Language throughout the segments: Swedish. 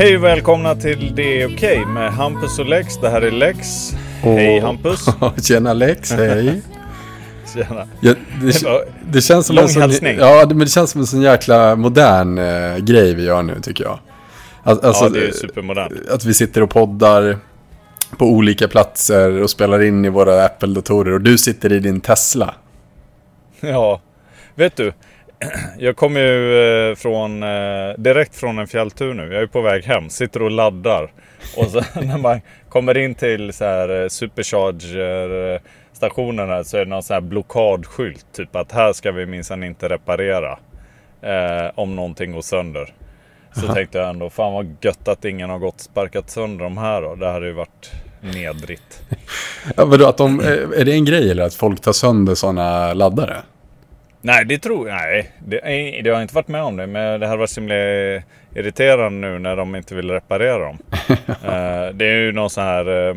Hej och välkomna till Det är okej med Hampus och Lex. Det här är Lex. Och- Hej Hampus. Tjena Lex, hej. Tjena. Ja, det, Det känns som lång en sån, hälsning. Ja, det, men det känns som en sån jäkla modern eh, grej vi gör nu tycker jag. Al- Alltså, ja, det är eh, supermodernt. att vi sitter och poddar på olika platser och spelar in i våra Apple-datorer och du sitter i din Tesla. Ja, vet du. Jag kommer ju eh, från, eh, direkt från en fjälltur nu. Jag är på väg hem, sitter och laddar. Och så när man kommer in till så här eh, supercharger stationerna så är det någon sån här blockadskylt. Typ att här ska vi minsann inte reparera. Eh, om någonting går sönder. Så tänkte jag ändå, fan vad gött att ingen har gått och sparkat sönder de här då. Det hade ju varit nedrigt. Ja, vadå, att de, är det en grej eller att folk tar sönder sådana laddare? Nej, det tror jag Nej, det, det har inte varit med om det. Men det hade varit så himla irriterande nu när de inte vill reparera dem. Eh, det är ju någon sån här... eh,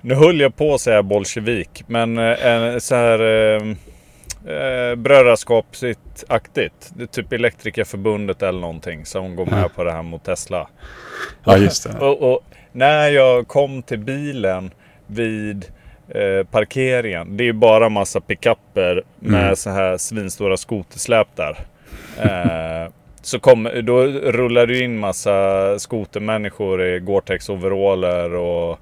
nu höll jag på att säga bolsjevik. Men eh, en så här... Uh, uh, brödraskapsaktigt. Typ Elektrikerförbundet eller någonting som går med på det här mot Tesla. Ja, just det. Och, och när jag kom till bilen vid eh, parkeringen. Det är bara massa pickuper med Mm. så här svinstora skotersläp där. Eh, så kom, då rullar det in massa skotermänniskor i Gore-Tex overaller och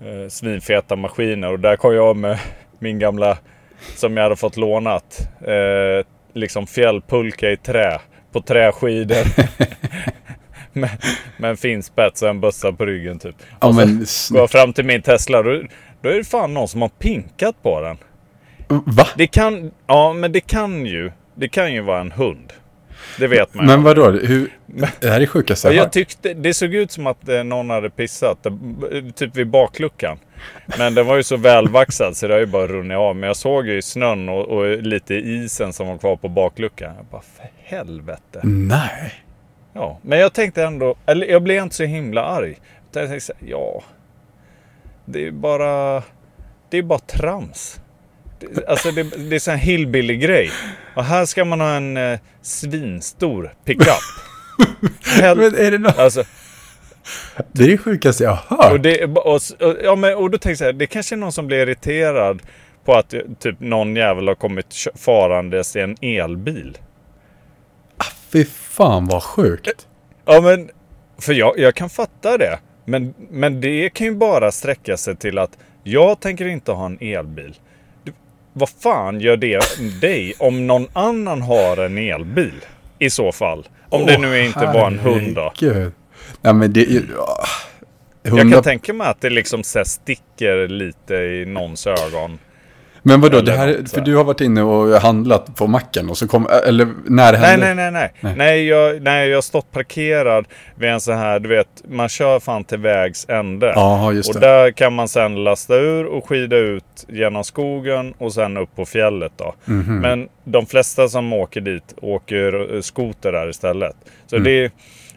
eh, svinfeta maskiner. Och där kom jag med min gamla, som jag hade fått lånat, eh, liksom fjällpulka i trä. På träskidor. med, med en finspets och en bössa på ryggen typ. Ja, Och så men, går jag fram till min Tesla. Då, då är det fan någon som har pinkat på den. va? Det kan, ja men det kan ju, det kan ju vara en hund. Det vet man. Men vadå, hur, det här är sjukaste jag jag hört. tyckte, det såg ut som att eh, någon hade pissat, eh, typ vid bakluckan. Men den var ju så välvaxad så det har ju bara runnit av. Men jag såg ju snön och, och lite isen som var kvar på bakluckan. Jag bara, för helvete. Nej. Ja, men jag tänkte ändå, eller jag blev inte så himla arg. Utan Jag tänkte så här, ja, det är bara, det är bara trams. Alltså det, det är så här hillbilly-grej. Och här ska man ha en eh, svinstor pickup. Hel- Men är det något? alltså, Det är det sjukaste jag har hört. och, det, och, och, ja, men, och då tänkte jag så här, det kanske är någon som blir irriterad på att eh, typ någon jävel har kommit farandes i en elbil. Fy fan vad sjukt. Ja men, för jag, jag kan fatta det. Men, men det kan ju bara sträcka sig till att jag tänker inte ha en elbil. Du, vad fan gör det dig om någon annan har en elbil? I så fall. Om det nu inte var en hund då. Nej men det ja. Jag Hundar- kan tänka mig att det liksom så sticker lite i någons ögon. Men vadå, det här, för så du har varit inne och handlat på macken och så kom, eller när det Nej, hände? nej, nej, nej. Nej. Nej, jag, nej, jag har stått parkerad vid en sån här, du vet, man kör fan till vägs ände. Ja, just Och det. där kan man sen lasta ur och skida ut genom skogen och sen upp på fjället då. Mhm. Men de flesta som åker dit åker eh, skoter där istället. Så Mm. det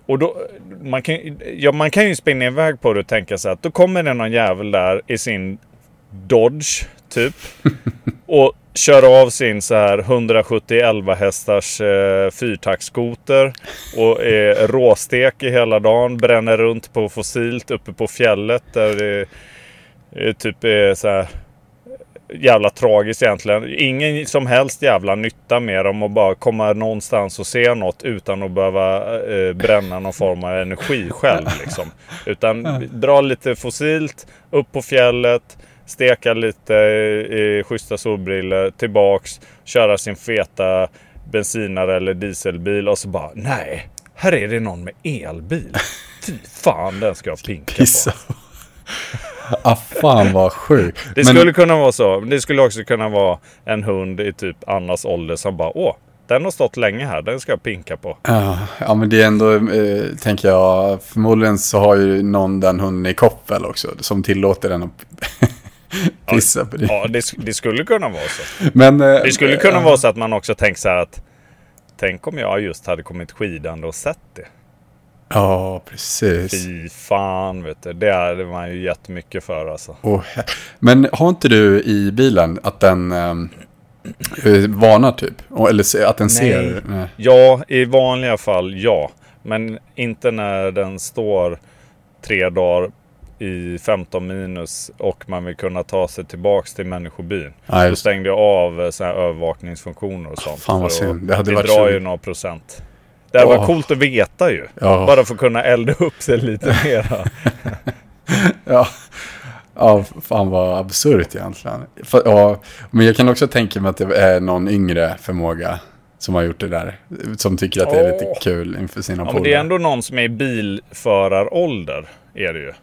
och då, man, kan, ja, man kan ju spinna iväg på det och tänka sig att då kommer det någon jävel där i sin Dodge typ. och kör av sin så här 170 hästars eh, fyrtaktsskoter. Och är råstek i hela dagen. Bränner runt på fossilt uppe på fjället. Där det eh, typ är så här jävla tragiskt egentligen. Ingen som helst jävla nytta med dem och bara komma någonstans och se något utan att behöva eh, bränna någon form av energi själv. Liksom. Utan dra lite fossilt, upp på fjället, steka lite i schyssta solbrillor, tillbaks, köra sin feta bensinare eller dieselbil och så bara nej, här är det någon med elbil. Fy fan, den ska jag pinka Pissa. på. ah, fan vad sjukt. Det Men- skulle kunna vara så. Det skulle också kunna vara en hund i typ Annas ålder som bara åh, den har stått länge här, den ska jag pinka på. Ja, ja, men det är ändå, eh, tänker jag, förmodligen så har ju någon den hunden i koppel också, som tillåter den att pissa på det. Ja, det, det skulle kunna vara så. Men, eh, Det skulle kunna eh, vara så att man också tänker så här att Tänk om jag just hade kommit skidande och sett det. Ja, precis. Fy fan vet du. Det hade man ju jättemycket för alltså. He- men har inte du i bilen att den ehm, eh, varnar typ? Eller att den ser? Nej. Ja, i vanliga fall ja. Men inte när den står tre dagar i 15 minus och man vill kunna ta sig tillbaks till människobyn. Ja, Då just. stängde jag av eh, såna här övervakningsfunktioner och sånt. Fan vad synd. Det hade Det varit drar så- ju några procent. Det hade Åh. varit coolt att veta ju. Ja. Bara för att kunna elda upp sig lite mera. Ja. ja, fan vad absurt egentligen. För, ja, men jag kan också tänka mig att det är någon yngre förmåga som har gjort det där. Som tycker att det är lite kul inför sina Ja, men polare. det är ändå någon som är i bilförarålder. Är det ju.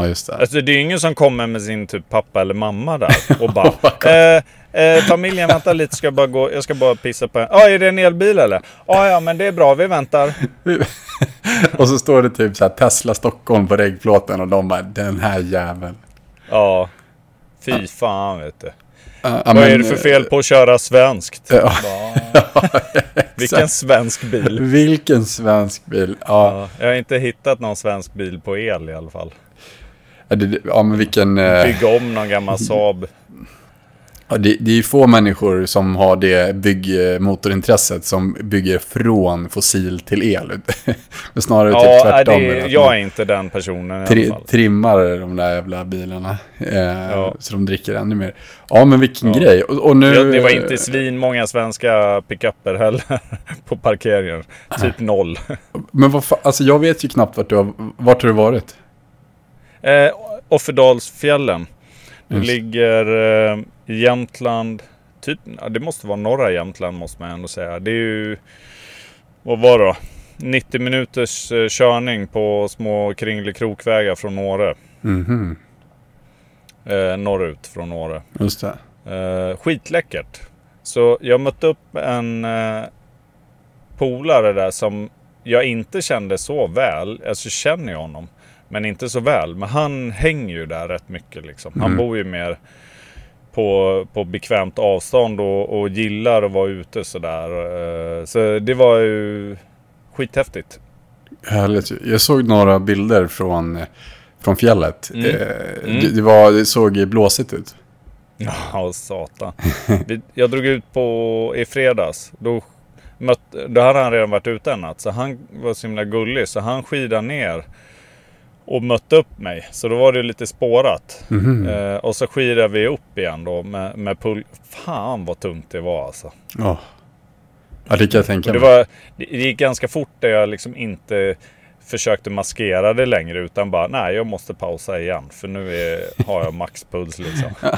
Ja, just det. Alltså det är ingen som kommer med sin typ pappa eller mamma där och bara eh, eh, Familjen vänta lite, ska jag bara gå, jag ska bara pissa på en. Ja, är det en elbil eller? Ja, ja men det är bra, vi väntar. och så står det typ så här Tesla Stockholm på regplåten och de bara den här jäveln. Ja. Fy fan vet du. Ja, Vad men, är det för fel på att köra svenskt? Ja. Bara, Vilken svensk bil. Vilken svensk bil. Ja, jag har inte hittat någon svensk bil på el i alla fall. Ja, det, ja men vilken... eh, Bygga om någon gammal Saab. Ja, det, det är ju få människor som har det byggmotorintresset som bygger från fossil till el. Men snarare typ Ja, tvärtom. det, jag är inte den personen i tri, alla fall. trimmar de där jävla bilarna. Eh, Ja. Så de dricker ännu mer. Ja, men vilken Ja. grej. Och, och nu... Ja, det var inte svin många svenska pickuper heller på parkeringen. Typ noll. Men vad fan, alltså jag vet ju knappt vart du har, vart har du varit? Eh, Offerdalsfjällen. Det Just. ligger eh, i Jämtland. Typ, det måste vara norra Jämtland måste man ändå säga. Det är ju, vad var det då? 90 minuters eh, körning på små kringelikrokvägar från Åre. Mhm, Eh, norrut från Åre. just det. Eh, skitläckert. Så jag mötte upp en eh, polare där som jag inte kände så väl. Alltså känner jag honom. Men inte så väl. Men han hänger ju där rätt mycket liksom. Han Mm. bor ju mer på, på bekvämt avstånd och, och gillar att vara ute sådär. Eh, så det var ju skithäftigt. Härligt. Jag såg några bilder från, från fjället. Mm. Eh, Mm. Det, det, var, det såg blåsigt ut. Ja, satan. Jag drog ut på i fredags. Då, mött, då hade han redan varit ute en natt. Så han var så himla gullig. Så han skidade ner och mötte upp mig. Så då var det lite spårat. Mhm. Eh, och så skidade vi upp igen då med, med pull. Fan vad tungt det var alltså. Ja. ja, det kan jag tänka Och det, mig. var, det gick ganska fort där jag liksom inte försökte maskera det längre. Utan bara, nej jag måste pausa igen. För nu är, har jag maxpuls liksom.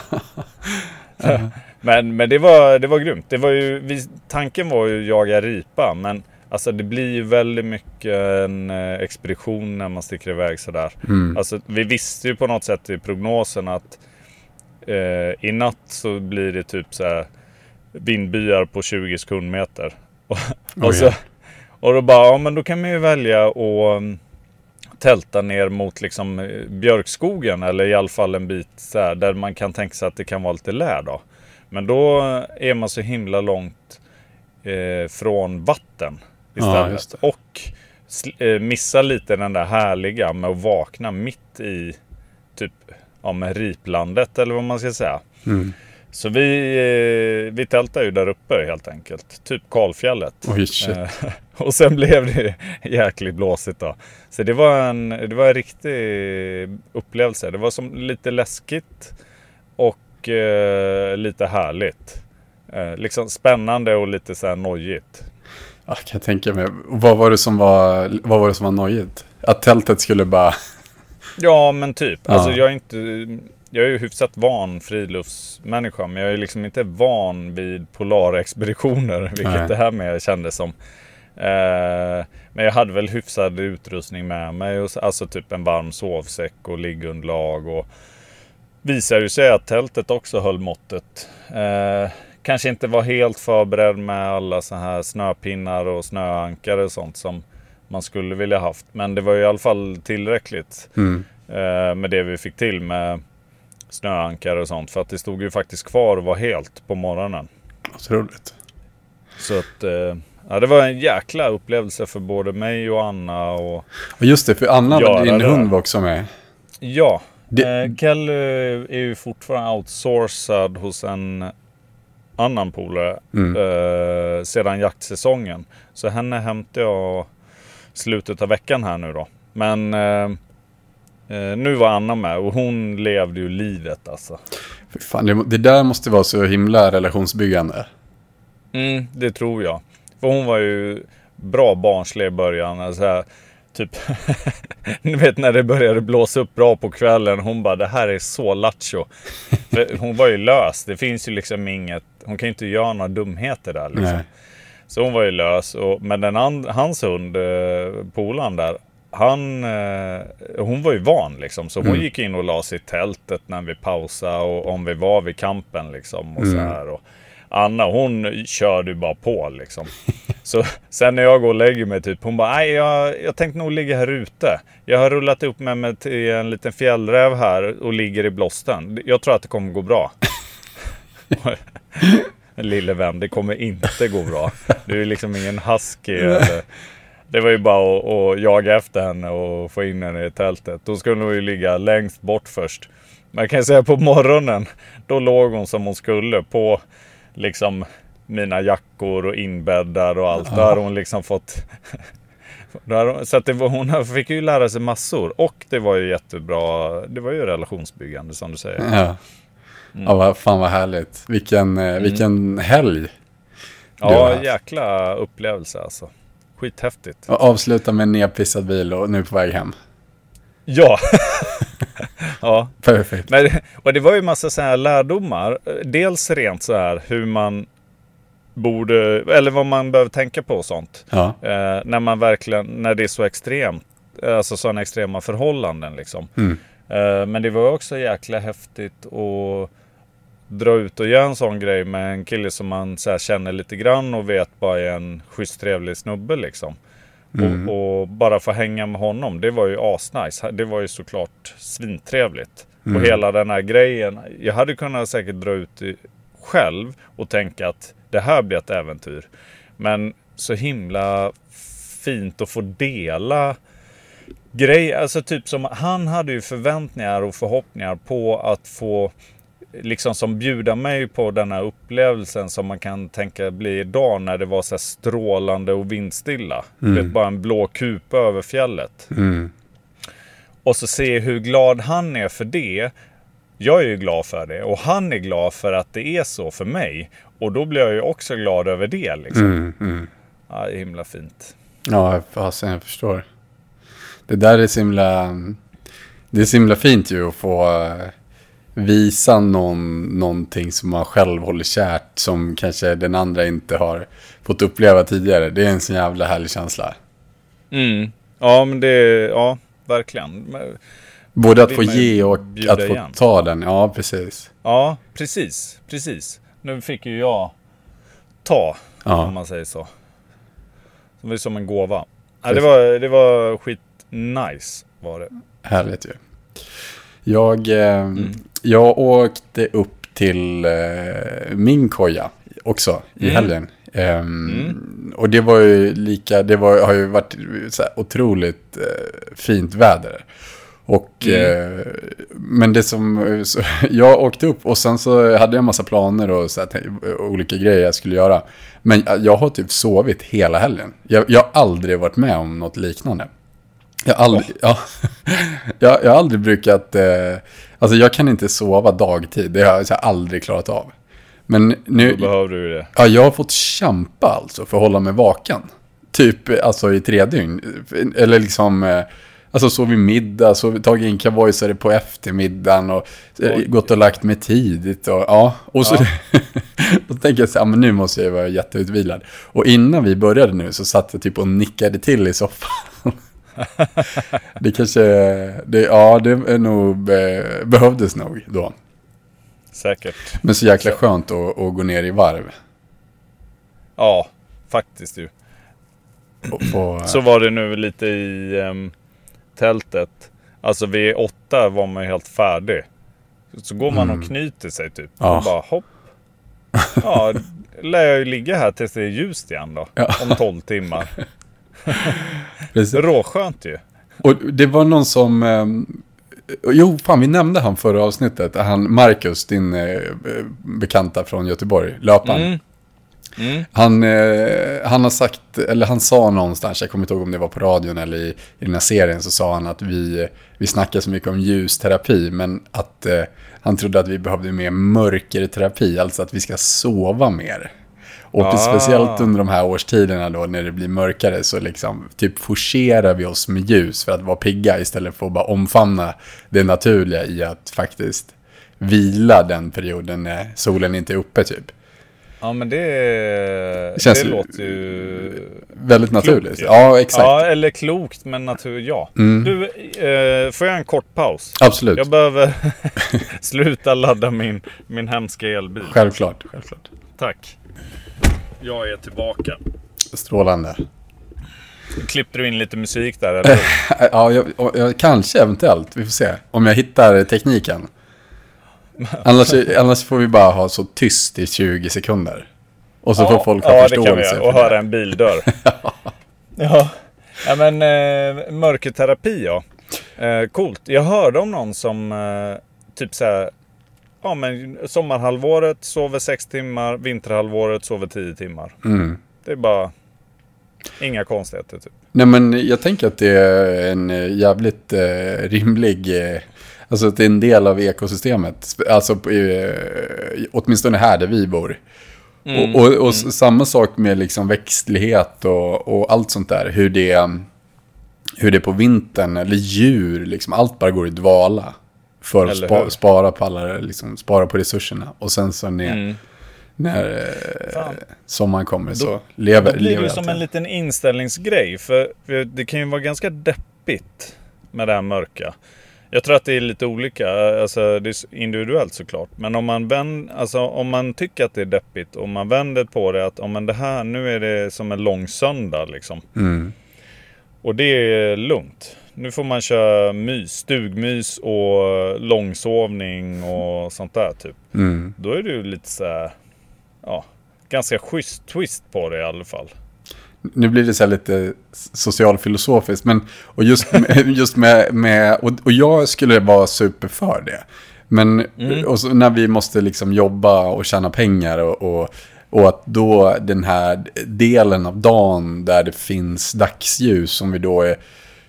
men men det, var, det var grymt. Det var ju, vi, tanken var ju att jaga ripa. Men alltså det blir ju väldigt mycket en eh, expedition när man sticker iväg sådär. Mm. Alltså, vi visste ju på något sätt i prognosen att eh, i natt så blir det typ så här vindbyar på 20 sekundmeter. Och, och, så, och då bara, ja men då kan man ju välja att mm, tälta ner mot liksom eh, björkskogen eller i alla fall en bit så här, där man kan tänka sig att det kan vara lite lär då. Men då är man så himla långt eh, från vatten istället. det. och eh, missa lite den där härliga med att vakna mitt i typ ja, med riplandet eller vad man ska säga. Mm. Så vi, eh, vi tältade ju där uppe helt enkelt. Typ Kalfjället. Oj. Eh, och sen blev det jäkligt blåsigt då. Så det var en, det var en riktig upplevelse. Det var som lite läskigt och eh, lite härligt. Eh, liksom spännande och lite så här nojigt. Ja, kan jag tänka mig. Vad var det som var, vad var, det som var nojigt? Att tältet skulle bara... Ja men typ. Ja. Alltså jag är inte... Jag är ju hyfsat van friluftsmänniska men jag är liksom inte van vid polarexpeditioner. Vilket Nej. det här med kändes som. Eh, men jag hade väl hyfsad utrustning med mig. Och, alltså typ en varm sovsäck och liggunderlag. Och visade ju sig att tältet också höll måttet. Eh, kanske inte var helt förberedd med alla så här snöpinnar och snöankare och sånt som man skulle vilja haft. Men det var ju i alla fall tillräckligt Mm. eh, med det vi fick till med snöankare och sånt. För att det stod ju faktiskt kvar och var helt på morgonen. Otroligt. Så att eh, ja, det var en jäkla upplevelse för både mig och Anna. Och Och just det, för Anna, din hund var också med. ja, Det- eh, Kelly är ju fortfarande outsourcad hos en annan polare Mm. eh, sedan jaktsäsongen. Så henne hämtade jag slutet av veckan här nu då. Men eh, eh, nu var Anna med och hon levde ju livet alltså. Fy fan, det, det där måste vara så himla relationsbyggande. Mm, det tror jag. För hon var ju bra barnslig i början. Alltså här, typ, ni vet när det började blåsa upp bra på kvällen. Hon bara, det här är så lattjo. Hon var ju lös. Det finns ju liksom inget, hon kan ju inte göra några dumheter där liksom. Nej. Så hon var ju lös. Och, men den and, hans hund, eh, polaren där, han, eh, hon var ju van liksom. Så hon Mm. gick in och la sig i tältet när vi pausade och om vi var vid kampen liksom. Och Mm. så här. Och Anna hon körde ju bara på liksom. Så sen när jag går och lägger mig typ, hon bara, nej jag, jag tänkte nog ligga här ute. Jag har rullat upp med mig till en liten fjällräv här och ligger i blåsten. Jag tror att det kommer gå bra. Lille vän, det kommer inte gå bra. Du är liksom ingen husky eller... Det var ju bara att, att jaga efter henne och få in henne i tältet. Då skulle hon ju ligga längst bort först. Men jag kan säga på morgonen, då låg hon som hon skulle på liksom mina jackor och inbäddar och allt. Då har hon liksom fått... hon- Så att det var, hon fick ju lära sig massor. Och det var ju jättebra. Det var ju relationsbyggande som du säger. Ja. Ja, vad fan vad härligt. Vilken, eh, vilken helg. Ja, jäkla upplevelse alltså. Skithäftigt. Och avsluta med en nedpissad bil och nu på väg hem. Ja. ja. Perfekt. Men, och det var ju massa så här lärdomar. Dels rent så här hur man borde, eller vad man behöver tänka på och sånt. Ja. Eh, när man verkligen, när det är så extremt, alltså sådana extrema förhållanden liksom. Mm. Eh, men det var också jäkla häftigt att dra ut och göra en sån grej med en kille som man här, känner lite grann och vet bara är en schysst trevlig snubbe liksom. Mm. Och, och bara få hänga med honom, det var ju asnice. Det var ju såklart svintrevligt. Mm. Och hela den här grejen. Jag hade kunnat säkert dra ut själv och tänka att det här blir ett äventyr. Men så himla fint att få dela grejer. Alltså typ som han hade ju förväntningar och förhoppningar på att få liksom som bjuda mig på den här upplevelsen som man kan tänka bli idag när det var så här strålande och vindstilla. Du vet, bara en blå kupa över fjället. Mm. Och så se hur glad han är för det. Jag är ju glad för det och han är glad för att det är så för mig. Och då blir jag ju också glad över det liksom. Mm. Mm. Ja, det är himla fint. Ja, fasen jag förstår. Det där är så himla... Det är så himla fint ju att få eh, visa någon, någonting som man själv håller kärt som kanske den andra inte har fått uppleva tidigare. Det är en sån jävla härlig känsla. Mm. Ja, men det ja, verkligen. Men- Både att få ge och att få igen. ta den. Ja, precis. Ja, precis. Precis. Nu fick ju jag ta, Ja. om man säger så. Det var som en gåva. Ja, det, var, det var skit nice var det. Härligt ju. Jag, eh, Mm. jag åkte upp till eh, min koja också i Mm. helgen. Ehm, Och det var ju lika, det var, har ju varit så här otroligt eh, fint väder. Och, Mm. eh, men det som, så, jag åkte upp och sen så hade jag en massa planer och så här, tänk- olika grejer jag skulle göra. Men jag har typ sovit hela helgen. Jag, jag har aldrig varit med om något liknande. Jag har aldrig, ja, jag, jag har aldrig brukat... Eh, alltså jag kan inte sova dagtid. Det har jag så här aldrig klarat av. Men Då nu... behöver du det. Ja, jag har fått kämpa alltså för att hålla mig vaken. Typ eh, alltså i tre dygn. Eller liksom... Eh, alltså sovit middag, sovit, tagit in kavojsare på eftermiddagen och eh, Oj. gått och lagt mig tidigt. Och, ja, och så... Ja. då tänker jag så här, men nu måste jag vara jätteutvilad. Och innan vi började nu så satt jag typ och nickade till i soffan. det kanske... Det, ja, det är nog, be, behövdes nog då. Säkert. Men så jäkla skönt att, att gå ner i varv. Ja, faktiskt ju. Och få, Så var det nu lite i ehm, tältet. Alltså vid åtta var man ju helt färdig. Så går man och knyter sig typ. Ja. Och bara hopp. Ja, lär jag ju ligga här tills det är ljust igen då. Ja. Om 12 timmar. Råskönt ju. Och det var någon som... ehm, jo, fan vi nämnde han förra avsnittet. Han, Marcus, din eh, bekanta från Göteborg, löparen. Mm. Mm. Han, eh, han har sagt, eller han sa någonstans, jag kommer inte ihåg om det var på radion eller i, i den här serien, så sa han att vi, vi snackar så mycket om ljusterapi, men att eh, han trodde att vi behövde mer mörkerterapi, alltså att vi ska sova mer. Och Ah. speciellt under de här årstiderna då, när det blir mörkare, så liksom typ forcerar vi oss med ljus för att vara pigga istället för att bara omfamna det naturliga i att faktiskt vila den perioden när solen inte är uppe typ. Ja, men det, känns det låter ju... Väldigt naturligt. Klokt, ju. ja, exakt. Ja, eller klokt, men natur... Ja. Mm. Du, eh, får jag en kort paus? Absolut. Jag behöver sluta ladda min, min hemska elbil. Självklart. Självklart. Tack. Jag är tillbaka. Strålande. Klippte du in lite musik där eller? Ja, jag, jag, kanske eventuellt. Vi får se. Om jag hittar tekniken. Annars, annars får vi bara ha så tyst i 20 sekunder. Och så får folk ha ja, det kan vi förståelse. Och höra en bildörr. ja. ja, men eh, mörkerterapi ja. Eh, coolt. Jag hörde om någon som eh, typ så här. Ja, men sommarhalvåret sover 6 timmar, vinterhalvåret sover 10 timmar. Mm. Det är bara inga konstigheter typ. Nej, men jag tänker att det är en eh, jävligt eh, rimlig... Eh, alltså att det är en del av ekosystemet. Alltså eh, åtminstone här där vi bor. Mm. Och, och, och s- samma sak med liksom växtlighet och, och allt sånt där. Hur det, hur det på vintern, eller djur, liksom allt bara går i dvala. För att spa, spara, på alla, liksom, spara på resurserna. Och sen så när, Mm. när eh, Fan. sommaren kommer så lever, Då blir lever det allt som igen. en liten inställningsgrej. För för det kan ju vara ganska deppigt med det här mörka. Jag tror att det är lite olika. Alltså det är individuellt såklart. Men om man, vänd, alltså, om man tycker att det är deppigt och man vänder på det att om men det här, nu är det som en lång söndag liksom. Mm. Och det är lugnt. Nu får man köra mys, stugmys och långsovning och sånt där typ. Mm. Då är det ju lite så här, ja, ganska schysst twist på det i alla fall. Nu blir det så här lite socialfilosofiskt, men och just med, just med, med och, och jag skulle vara super för det. Men Mm. och så när vi måste liksom jobba och tjäna pengar och, och, och att då den här delen av dagen där det finns dagsljus som vi då är,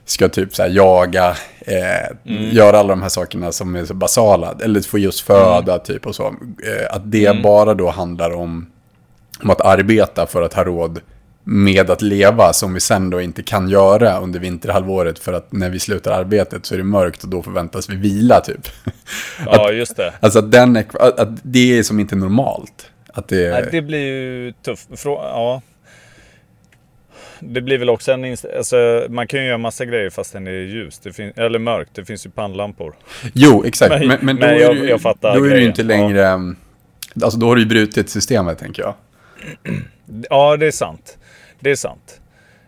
ska typ så jaga, eh, göra alla de här sakerna som är så basala, eller få just föda typ och så. Eh, att det bara då handlar om om att arbeta för att ha råd med att leva som vi sen då inte kan göra under vinterhalvåret för att när vi slutar arbetet så är det mörkt och då förväntas vi vila typ. Ja, just det. Alltså att, den, att, att det är som inte normalt. Att det, Nej, det blir ju tufft. Ja. Det blir väl också en... inst- Alltså, man kan ju göra massa grejer fast det är ljust. Det fin- eller mörkt. Det finns ju pannlampor. Jo, exakt. Men- Men, men, då, är jag- ju, jag fattar då är det ju inte längre... Alltså då har du ju brutit systemet tänker jag. Ja, det är sant. Det är sant.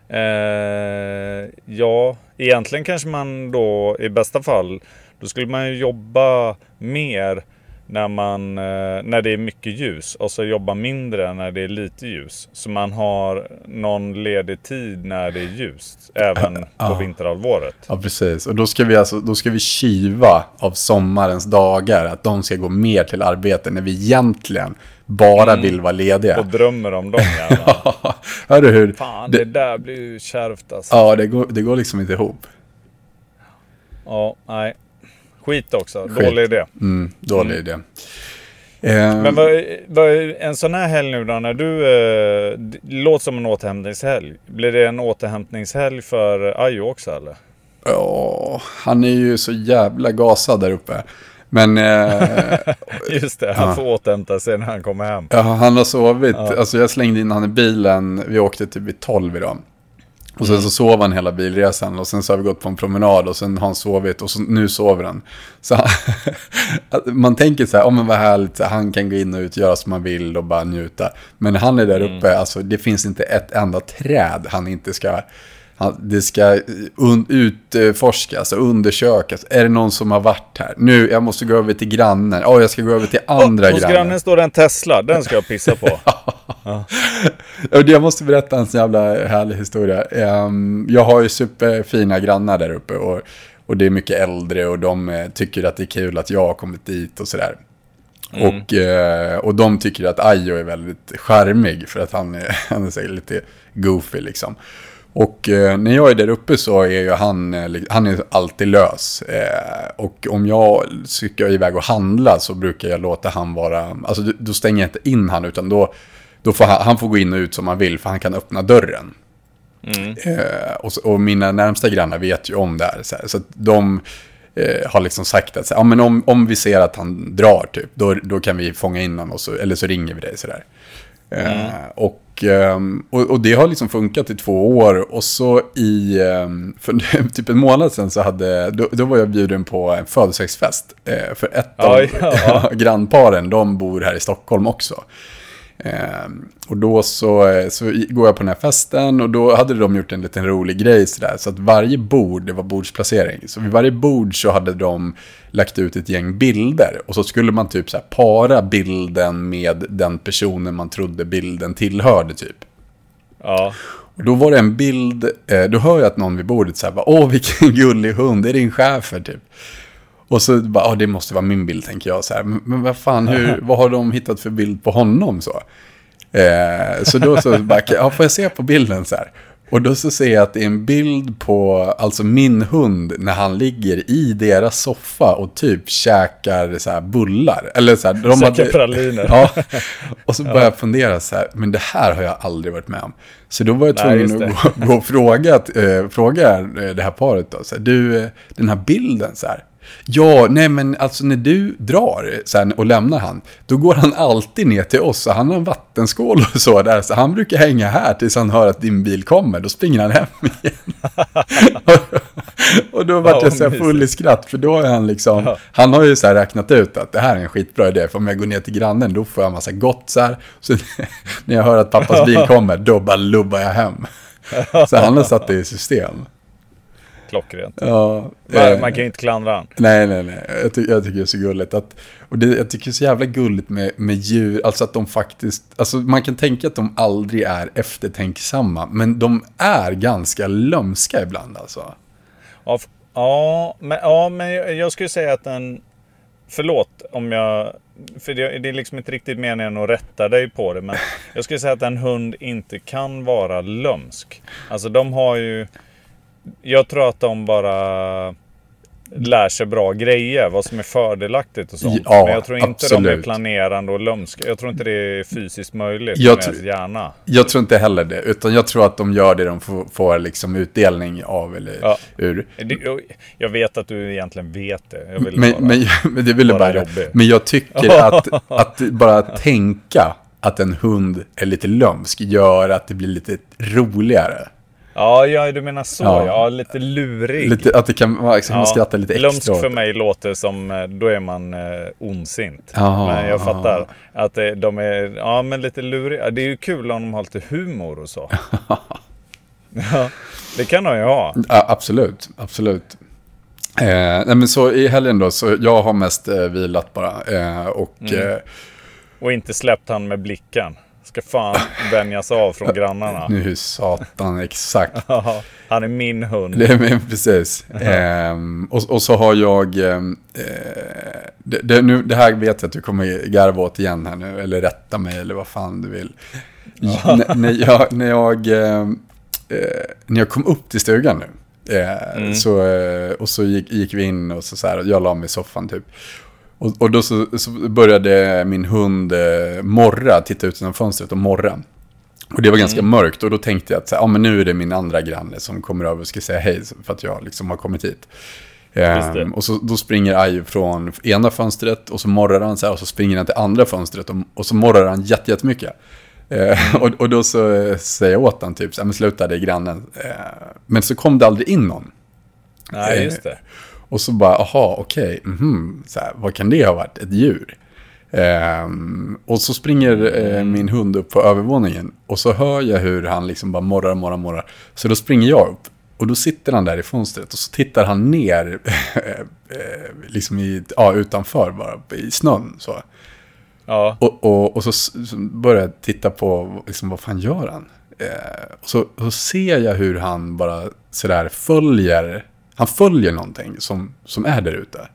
Eh, ja, egentligen kanske man då i bästa fall, då skulle man ju jobba mer när, man, eh, när det är mycket ljus och så jobba mindre när det är lite ljus. Så man har någon ledig tid när det är ljust, även på Ja. vinterhalvåret. Ja, precis. Och då ska vi alltså, då ska vi kiva av sommarens dagar. Att de ska gå mer till arbete när vi egentligen bara Mm. vill vara lediga. Och drömmer om dem gärna. Hör du hur? Fan, Det- det där blir ju kärvt alltså. Ja, det går, det går liksom inte ihop. Ja, nej. Skit också. Skit. Dålig idé. Mm, dålig idé. Eh, Men vad, vad, en sån här helg nu då, när du... Eh, låter som en återhämtningshelg. Blir det en återhämtningshelg för Ayo också eller? ja, han är ju så jävla gasad där uppe. Men eh, Just det, han Ja. får återhämta sig när han kommer hem. ja, han har sovit. Ja. Alltså jag slängde in han i bilen. Vi åkte typ vid 12 idag. Och Mm. sen så sov han hela bilresan och sen så har vi gått på en promenad och sen har han sovit och så, nu sover han. Så han, man tänker så här, oh, men vad härligt, han kan gå in och ut, göra som han vill och bara njuta. Men han är där Mm. uppe, alltså det finns inte ett enda träd han inte ska, han, det ska un, utforskas och undersökas. Är det någon som har varit här? Nu, jag måste gå över till grannen. Åh, jag ska gå över till andra Hos grannen. grannen står det en Tesla, den ska jag pissa på. Och Jag måste berätta en sån jävla härlig historia. Ehm, jag har ju superfina grannar där uppe och, och det är mycket äldre och de eh, tycker att det är kul att jag har kommit dit och sådär. Och, eh, och de tycker att Ayo är väldigt charmig för att han är, han är lite goofy liksom. Och eh, när jag är där uppe så är ju han, eh, han är alltid lös. Eh, och om jag ska iväg och handla så brukar jag låta han vara, alltså då- stänger jag inte in han utan då, då får han, han får gå in och ut som han vill för han kan öppna dörren. Mm. Eh, och, och mina närmsta grannar vet ju om det här. Så, här, så de eh, har liksom sagt att så här, ja, men om, om vi ser att han drar, typ, då, då kan vi fånga in honom, och så, eller så ringer vi dig. Sådär. Eh, och, ehm, och, och det har liksom funkat i två år. Och så i, ehm, för typ en månad sedan så hade, då, då var jag bjuden på en födelsedagsfest. Eh, för ett av Oj, ja. grannparen, de bor här i Stockholm också. Ehm, och då så, eh, så går jag på den här festen och då hade de gjort en liten rolig grej sådär. Så att varje bord, det var bordsplacering. Så vid varje bord så hade de lagt ut ett gäng bilder. Och så skulle man typ så para bilden med den personen man trodde bilden tillhörde typ. Ja. Och då var det en bild, eh, då hör jag att någon vid bordet bara, åh vilken gullig hund, det är din schäfer typ. Och så bara, ja det måste vara min bild tänker jag så här, men, vad fan, hur, vad har de hittat för bild på honom så? Eh, så då så bara, ja får jag se på bilden så här? Och då så ser jag att det är en bild på, alltså min hund, när han ligger i deras soffa och typ käkar så bullar. Eller så här, de Käkar praliner. Ja, och så började jag fundera så här, men det här har jag aldrig varit med om. Så då var jag Nej, tvungen det. att gå, gå och fråga, eh, fråga eh, det här paret då. Så här, du, eh, den här bilden så här. Ja, nej men alltså när du drar här, och lämnar han, då går han alltid ner till oss. Så han har en vattenskål och så där. Så han brukar hänga här tills han hör att din bil kommer. Då springer han hem igen. och då vart Ja, jag så här full i skratt. För då är han liksom, Ja. han har ju så här räknat ut att det här är en skitbra idé. För om jag går ner till grannen då får jag en massa gott så här. Så när jag hör att pappas bil kommer, då bara lubbar jag hem. Så han har satt det i system. Klockrent. Ja, Man, eh, man kan ju inte klandra han. Nej, nej, nej. Jag, ty jag tycker det är så gulligt. Att, och det, jag tycker det är så jävla gulligt med, med djur. Alltså att de faktiskt... Alltså man kan tänka att de aldrig är eftertänksamma. Men de är ganska lömska ibland alltså. Ja, ja, men, ja, men jag, jag skulle säga att den... Förlåt om jag... För det, det är liksom inte riktigt meningen att rätta dig på det. Men jag skulle säga att en hund inte kan vara lömsk. Alltså de har ju... Jag tror att de bara lär sig bra grejer. Vad som är fördelaktigt och sånt. Ja, men jag tror inte de är absolut. planerande och lömska. Jag tror inte det är fysiskt möjligt Jag med ens hjärna. Jag tror inte heller det. Utan jag tror att de gör det de får, får liksom utdelning av eller Ja. ur. Jag, vet att du egentligen vet det. Men, bara... men, men det ville bara... jobbig. Men jag tycker att, att bara tänka att en hund är lite lömsk gör att det blir lite roligare. Ja, ja, du menar så. Ja. Ja, lite lurig. Lite, att det kan vara, liksom, man ja. skrattar lite extra. Lömsk för mig låter som, eh, då är man eh, ondsint. Jaha, men jag fattar att eh, de är, ja men lite luriga. Det är ju kul om de har lite humor och så. ja, det kan de ju ha. Ja, absolut, absolut. Eh, nej, men så i helgen då, så jag har mest eh, vilat bara. Eh, och Mm. eh, Och inte släppt han med blicken. Ska fan vänjas av från grannarna. nu satan, exakt. Han är min hund. Det, men precis. Ehm, och, och så har jag... ehm, eh, det, det, nu, det här vet jag att du kommer garva åt igen här nu. Eller rätta mig eller vad fan du vill. När jag, när, jag, ehm, eh, när jag kom upp till stugan nu. Eh, så, eh, och så gick, gick vi in och så, så här, jag la mig i soffan typ. Och, och då så, så började min hund eh, morra, titta ut genom fönstret och morra. Och det var ganska mörkt och då tänkte jag att så här, ja, men nu är det min andra granne som kommer över och ska säga hej för att jag liksom har kommit hit. Ehm, och så, då springer Ayo från ena fönstret och så morrar han så här och så springer han till andra fönstret och, och så morrar han jätte- jättemycket. Eh, och, och då så eh, säger jag åt han typ, så här, men sluta det är grannen. Eh, men så kom det aldrig in någon. Nej, just det. Och så bara, aha, okej, mhm, så här, vad kan det ha varit? Ett djur? Ehm, och så springer eh, min hund upp på övervåningen och så hör jag hur han liksom bara morrar, morrar, morrar. Så då springer jag upp och då sitter han där i fönstret och så tittar han ner, eh, liksom i, ja, utanför bara, i snön. Så. Ja, Och, och, och så, så börjar jag titta på, liksom, vad fan gör han? Eh, och så, så ser jag hur han bara sådär följer, han följer någonting som, som är där ute.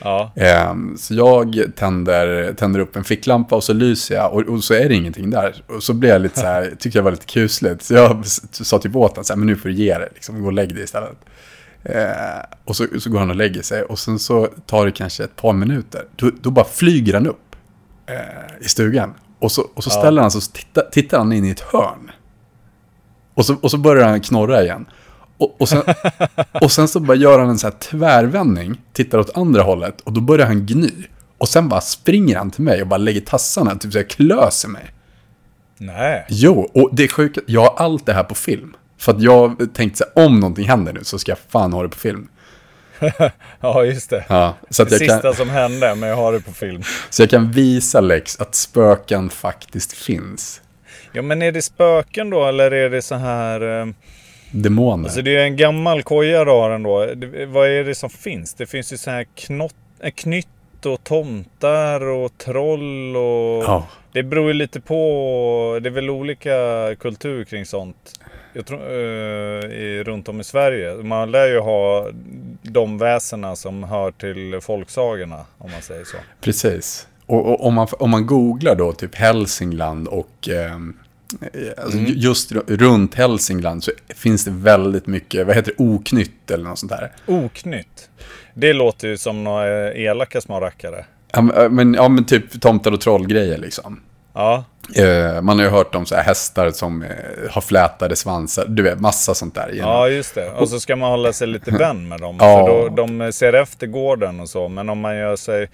Ja. Ehm, så jag tänder, tänder upp en ficklampa och så lyser jag och, och så är det ingenting där. Och så blir jag lite så här, tycker jag var lite kusligt. Så jag sa till båten så här, men nu får du ge dig, liksom, gå och lägg dig istället. Eh, och så, så går han och lägger sig och sen så tar det kanske ett par minuter. Då, då bara flyger han upp eh, i stugan. Och så, och så Ja. ställer han sig och så tittar, tittar han in i ett hörn. Och så, och så börjar han knorra igen. Och, och, sen, och sen så bara gör han en så här tvärvändning, tittar åt andra hållet och då börjar han gny. Och sen bara springer han till mig och bara lägger tassarna, typ så här klöser mig. Nej. Jo, och det är sjukt, jag har allt det här på film. För att jag tänkte så här, om någonting händer nu så ska jag fan ha det på film. Ja, just det. Ja, så, Det jag sista kan, som hände, men jag har det på film. så jag kan visa Lex att spöken faktiskt finns. Ja, men är det spöken då, eller är det så här... eh, Demoner. Alltså det är en gammal koja du har ändå. Det, vad är det som finns? Det finns ju så här knott, eh, knytt och tomtar och troll och... ja. Det beror ju lite på. Det är väl olika kultur kring sånt. Jag tror, eh, i, runt om i Sverige. Man lär ju ha de väsena som hör till folksagorna. Om man säger så. Precis. Och, och om, man, om man googlar då typ Hälsingland och ehm, alltså Mm. just ru- runt Hälsingland så finns det väldigt mycket, vad heter det, oknytt eller något sånt där. Oknytt. Det låter ju som några eh, elaka små rackare. Ja, men- äh, men, ja, men typ tomtar och trollgrejer liksom. Ja, Eh, man har ju hört om så här hästar som eh, har flätade svansar, du vet, massa sånt där. genom- ja just det. Och så ska man hålla sig lite vän med dem. Ja. För då, de ser efter gården och så. Men om man gör sig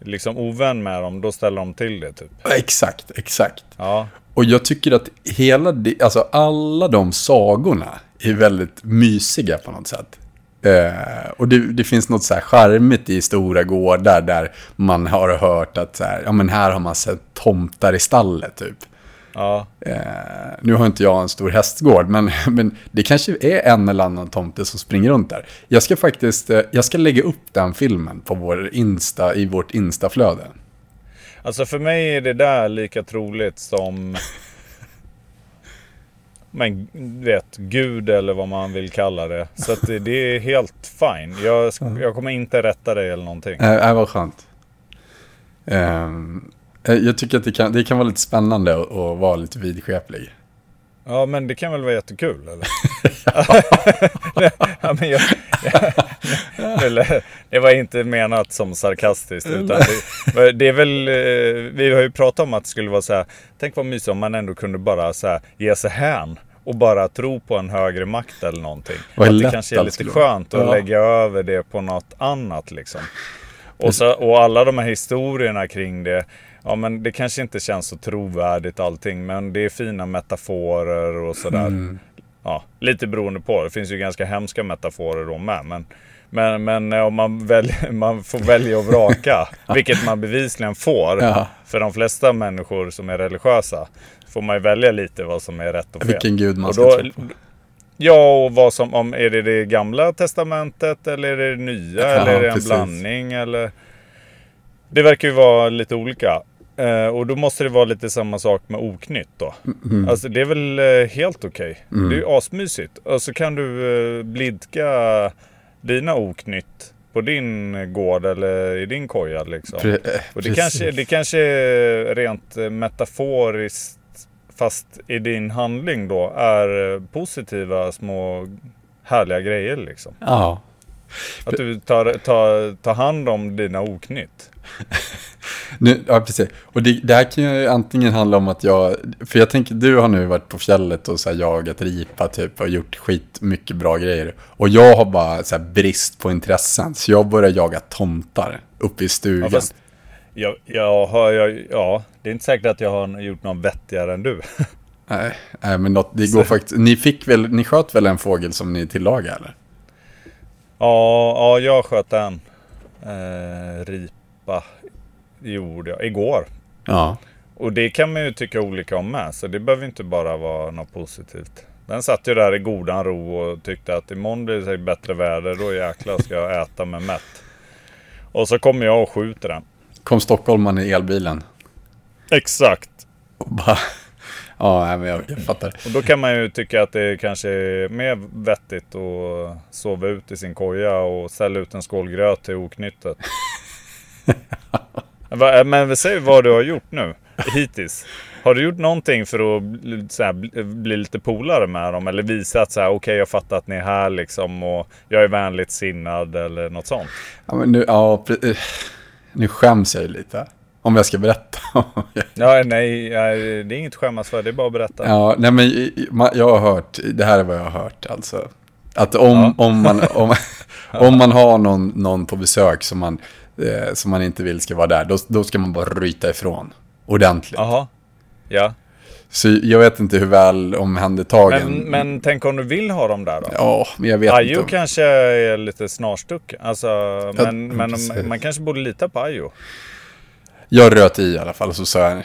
liksom ovän med dem, då ställer de till det typ. Exakt, exakt. Ja, Och jag tycker att hela, alltså alla de sagorna är väldigt mysiga på något sätt. Eh, och det, det finns något så här charmigt i stora gårdar där man har hört att så här, ja men här har man sett tomtar i stallet typ. ja. Eh, nu har inte jag en stor hästgård, men, men det kanske är en eller annan tomte som springer runt där. Jag ska faktiskt, eh, jag ska lägga upp den filmen på vår Insta, i vårt Instaflöde. Alltså för mig är det där lika troligt som... Men vet, Gud eller vad man vill kalla det. Så att det, det är helt fine. Jag, jag kommer inte rätta dig eller någonting. Äh, äh, vad skönt. Eh, jag tycker att det kan, det kan vara lite spännande att vara lite vidskeplig. Ja, men det kan väl vara jättekul eller? ja, men jag, eller, det var inte menat som sarkastiskt. Utan det, det är väl, eh, vi har ju pratat om att det skulle vara så här. Tänk vad mysigt om man ändå kunde bara så här, ge sig hän. Och bara tro på en högre makt eller någonting. Vad att det kanske är lite vara. skönt att Ja. lägga över det på något annat liksom. Och, så, och alla de här historierna kring det. Ja men det kanske inte känns så trovärdigt allting. Men det är fina metaforer och sådär. Mm. Ja, lite beroende på. Det finns ju ganska hemska metaforer då med. Men, men, men eh, om man, väljer, man får välja och vraka. vilket man bevisligen får. Ja. För de flesta människor som är religiösa. Får man ju välja lite vad som är rätt och fel. Vilken gud man Och ska då- tro på. Ja, och vad som, om, är det det gamla testamentet eller är det det nya? Ja, eller är det en precis. blandning? Eller... Det verkar ju vara lite olika. Eh, och då måste det vara lite samma sak med oknytt då. Mm. Alltså det är väl eh, helt okej. Mm. Det är ju asmysigt. Och så kan du eh, blidka dina oknytt på din gård eller i din koja liksom. Pre- eh, Och det kanske, det kanske är rent eh, metaforiskt fast i din handling då är eh, positiva små härliga grejer liksom. Ja. Att du tar, tar, tar hand om dina oknytt. Nu, ja, precis. Och det, det här kan ju antingen handla om att jag... För jag tänker, du har nu varit på fjället och så här jagat ripa typ och gjort skit mycket bra grejer. Och jag har bara så här brist på intressen. Så jag börjar jaga tomtar uppe i stugan. Ja, fast, jag, jag har, jag, ja, det är inte säkert att jag har gjort någon vettigare än du. Nej, nej, men något, det Så- går faktiskt... Ni fick väl, ni sköt väl en fågel som ni tillagade eller? Ja, ja jag sköt en eh, ripa. Gjorde jag igår. Ja. Och det kan man ju tycka olika om med. Så det behöver inte bara vara något positivt. Den satt ju där i godan ro och tyckte att imorgon blir det bättre väder. Då jäklar ska jag äta mig mätt. Och så kommer jag och skjuter den. Kom stockholmaren i elbilen. Exakt. Och bara... Ja, jag, jag fattar. Och då kan man ju tycka att det kanske är mer vettigt att sova ut i sin koja och ställa ut en skål gröt till oknyttet. Va- Men säg vad du har gjort nu hittills. Har du gjort någonting för att här, bli- lite polare med dem? Eller visa att så här, okej jag fattar att ni är här liksom och jag är vänligt sinnad eller något sånt? Ja, men nu, ja, eh, nu skäms jag ju lite. Om jag ska berätta. Ja, nej, det är inget skämmas för. Det är bara att berätta. ja, nej men jag har hört, det här är vad jag har hört alltså. Att om, om, man, om, om man har någon, någon på besök som man, eh, som man inte vill ska vara där, då, då ska man bara ryta ifrån. Ordentligt. Jaha. Ja. Så jag vet inte hur väl omhändertagen... Men, men tänk om du vill ha dem där då? Ja, men jag vet Ajo inte. om- kanske är lite snarstuck. Alltså, men, men precis. man kanske borde lita på Ajo. Jag röt i i alla fall så sa jag,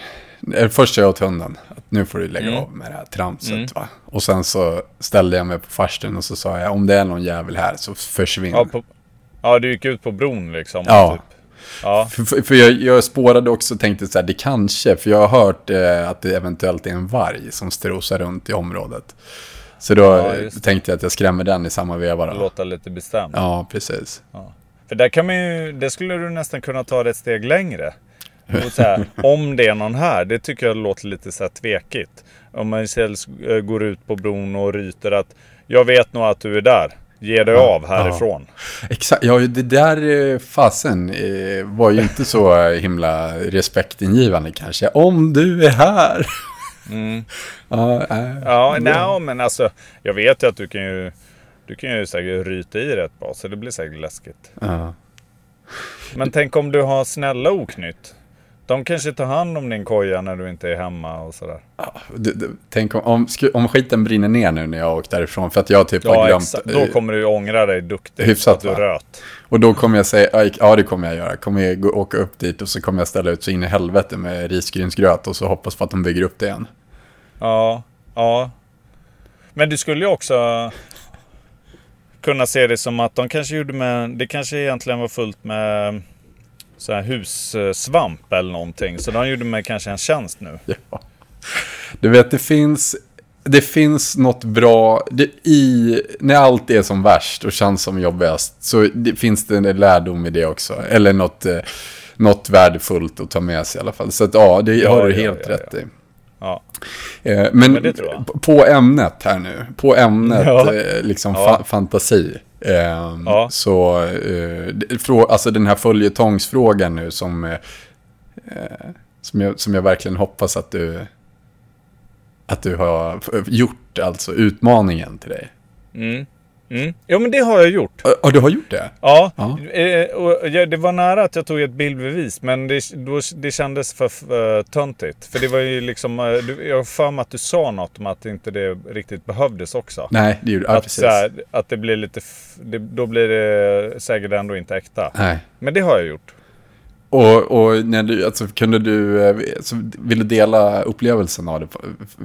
eh, först sa jag åt hunden att nu får du lägga Mm. av med det här tramset Mm. va. Och sen så ställde jag mig på farstun och så sa jag, om det är någon jävel här så försvinn. Ja, på, ja, du gick ut på bron liksom. Ja. Typ. Ja. För, för, för jag, jag spårade också och tänkte så här, det kanske, för jag har hört eh, att det eventuellt är en varg som strosar runt i området. Så då Ja, tänkte jag att jag skrämmer den i samma veva då. Låta lite bestämd. Ja, precis. För där kan man ju, det skulle du nästan kunna ta det ett steg längre. Och så här, om det är någon här, det tycker jag låter lite så här tvekigt. Om man istället eh, går ut på bron och ryter att jag vet nog att du är där. Ge dig av härifrån. Exakt, ja det där eh, fasen eh, var ju inte så himla respektingivande kanske. Om du är här. Mm. ja, äh, Ja, nej, men alltså jag vet ju att du kan ju du kan ju säkert ryta i rätt bra så det blir säkert läskigt. ja. Men tänk om du har snälla oknytt. De kanske tar hand om din koja när du inte är hemma och sådär. Ja, du, du, tänk om, om, om skiten brinner ner nu när jag har åkt därifrån för att jag typ har Ja, glömt. exakt. Då kommer du ångra dig duktigt Hyfsat, att du va? röt. Och då kommer jag säga, ja, ja det kommer jag göra. Kommer jag gå, åka upp dit och så kommer jag ställa ut så in i helvete med risgrynsgröt och så hoppas på att de bygger upp det igen. Ja, ja. Men du skulle ju också kunna se det som att de kanske gjorde med, det kanske egentligen var fullt med så här hussvamp eller någonting. Så de gjorde med kanske en tjänst nu. Ja. Du vet, det finns, det finns något bra, det, i, när allt är som värst och känns som jobbigast, så det, finns det en lärdom i det också. Eller något, eh, något värdefullt att ta med sig i alla fall. Så att, ja, det Ja, har du helt ja, rätt i. Ja, Eh, men Men p- på ämnet här nu, på ämnet Ja. eh, liksom Ja. fa- fantasi. Eh, Ja. Så, eh, alltså den här följetongsfrågan nu som, som, jag, som jag verkligen hoppas att du, att du har gjort, alltså utmaningen till dig. mm. Mm. ja men det har jag gjort. Ja, ja, du har gjort det? Ja, Ja. eh, och jag, det var nära att jag tog ett bildbevis men det, då, det kändes för uh, töntigt. För det var ju liksom, eh, jag har för mig att du sa något om att inte det riktigt behövdes också. Nej, det gjorde ja, att, precis. här, att det blir lite, det, då blir det säkert ändå inte äkta. Nej. Men det har jag gjort. Och, och när du, alltså, kunde du, eh, alltså, vill du dela upplevelsen av det?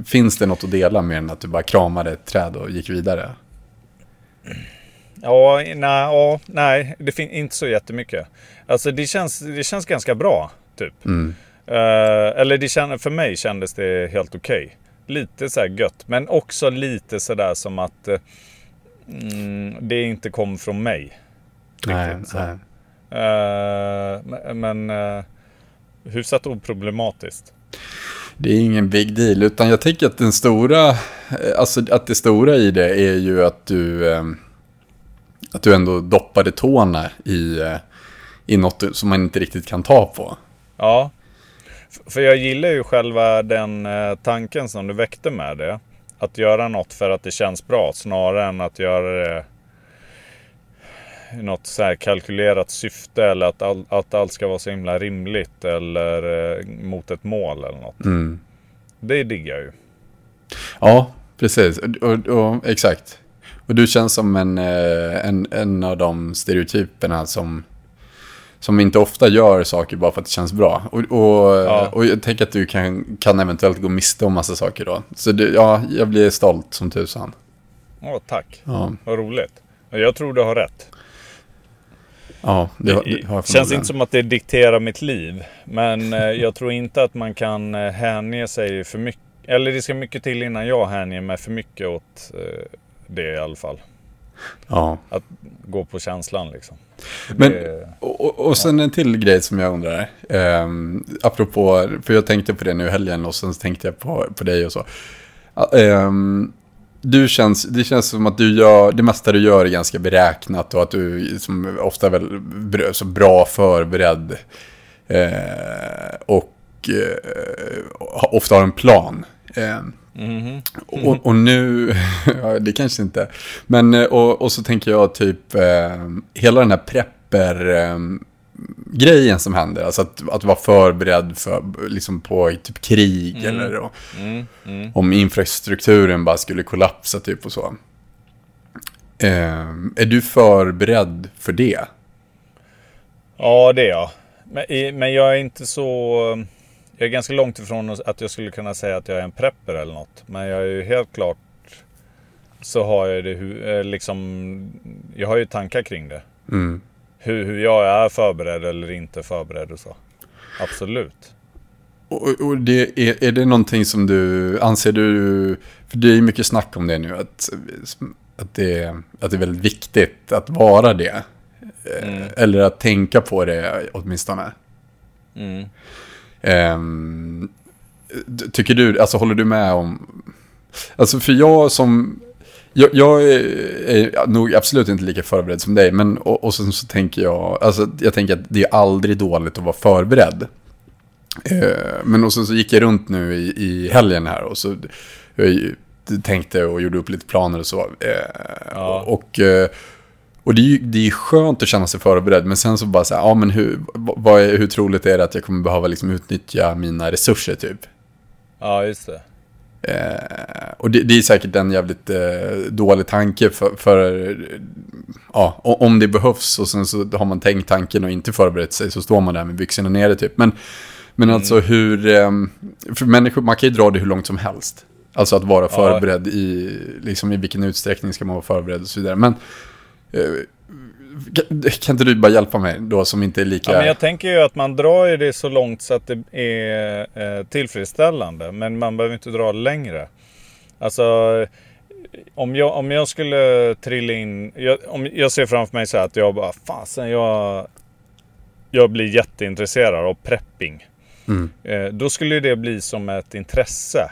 Finns det något att dela mer än att du bara kramade ett träd och gick vidare? Ja, nej, ja, nej det finns inte så jättemycket. Alltså det känns, det känns ganska bra, typ. Mm. Eh, eller det kände, för mig kändes det helt okej. Lite så här gött, men också lite sådär som att mm, det inte kom från mig. Nej, Riktigt nej. Men men uh, hyfsat oproblematiskt. Det är ingen big deal, utan jag tänker att den stora, eh, alltså att det stora i det är ju att du, ehm, att du ändå doppade tårna i, eh, i något som man inte riktigt kan ta på. Ja. För jag gillar ju själva den eh, tanken som du väckte med det. Att göra något för att det känns bra snarare än att göra det något så här kalkylerat syfte eller att, all, att allt ska vara så himla rimligt eller eh, mot ett mål eller något. Mm. Det diggar jag ju. Ja, precis. Och, och, exakt. Och du känns som en, eh, en, en av de stereotyperna som, som inte ofta gör saker bara för att det känns bra. Och, och, Ja. och jag tänker att du kan, kan eventuellt gå miste om massa saker då. Så det, ja, jag blir stolt som tusan. Åh, tack. Ja, Vad roligt. Jag tror du har rätt. Ja det, Det det har jag känns inte som att det dikterar mitt liv. Men eh, jag tror inte att man kan eh, hänge sig för mycket. Eller det ska mycket till innan jag hänger mig för mycket åt eh, det i alla fall. Ja. Att gå på känslan liksom. Men, Det- och, och- sen en till grej som jag undrar. Um, apropå, för jag tänkte på det nu i helgen och sen tänkte jag på, på dig och så. Ehm, du känns, det känns som att du gör, det mesta du gör är ganska beräknat och att du som ofta är väl så bra förberedd. Eh, och eh, ofta har en plan. Ehm, Mhm. och, och nu, ja, det kanske inte. Men, eh, och, och så tänker jag typ, eh, hela den här prepper eh, grejen som händer. Alltså att, att vara förberedd för, liksom på typ krig Mm. eller och, Mm, mm. om infrastrukturen bara skulle kollapsa typ och så. Eh, är du förberedd för det? Ja, det är jag. Men, men jag är inte så... Jag är ganska långt ifrån att jag skulle kunna säga att jag är en prepper eller något. Men jag är ju helt klart... Så har jag det eh, liksom... Jag har ju tankar kring det. Mm. Hur, hur jag är förberedd eller inte förberedd och så. Absolut. Och, och det, är, är det någonting som du, anser du, för det är ju mycket snack om det nu, att, att, det, att det är väldigt viktigt att vara det. Eh, Mm. Eller att tänka på det åtminstone. Mm. D- tycker du, alltså håller du med om, alltså för jag som, jag, jag är, nog absolut inte lika förberedd som dig, men och, och sen så tänker jag, alltså jag tänker att det är aldrig dåligt att vara förberedd. Eh, men och sen så gick jag runt nu i, i helgen här och så jag tänkte och gjorde upp lite planer och så. Eh, Ja. Och, eh, och det är ju det är skönt att känna sig förberedd, men sen så bara så här, ja men hur, vad är, hur troligt är det att jag kommer behöva liksom utnyttja mina resurser typ? Ja, just det. Eh, och det, det är säkert en jävligt eh, dålig tanke för, för ja, om det behövs och sen så har man tänkt tanken och inte förberett sig så står man där med byxorna nere typ. Men, men alltså hur, eh, för människor, man kan ju dra det hur långt som helst. Alltså att vara Ja. förberedd i, liksom i vilken utsträckning ska man vara förberedd och så vidare. Men eh, kan, inte du bara hjälpa mig då som inte är lika... Ja, men jag tänker ju att man drar ju det så långt så att det är eh, tillfredsställande. Men man behöver inte dra längre. Alltså, om jag, om jag skulle trilla in... Jag, om jag ser framför mig så här att jag bara, fasen jag... Jag blir jätteintresserad av prepping. Mm. Eh, då skulle det bli som ett intresse.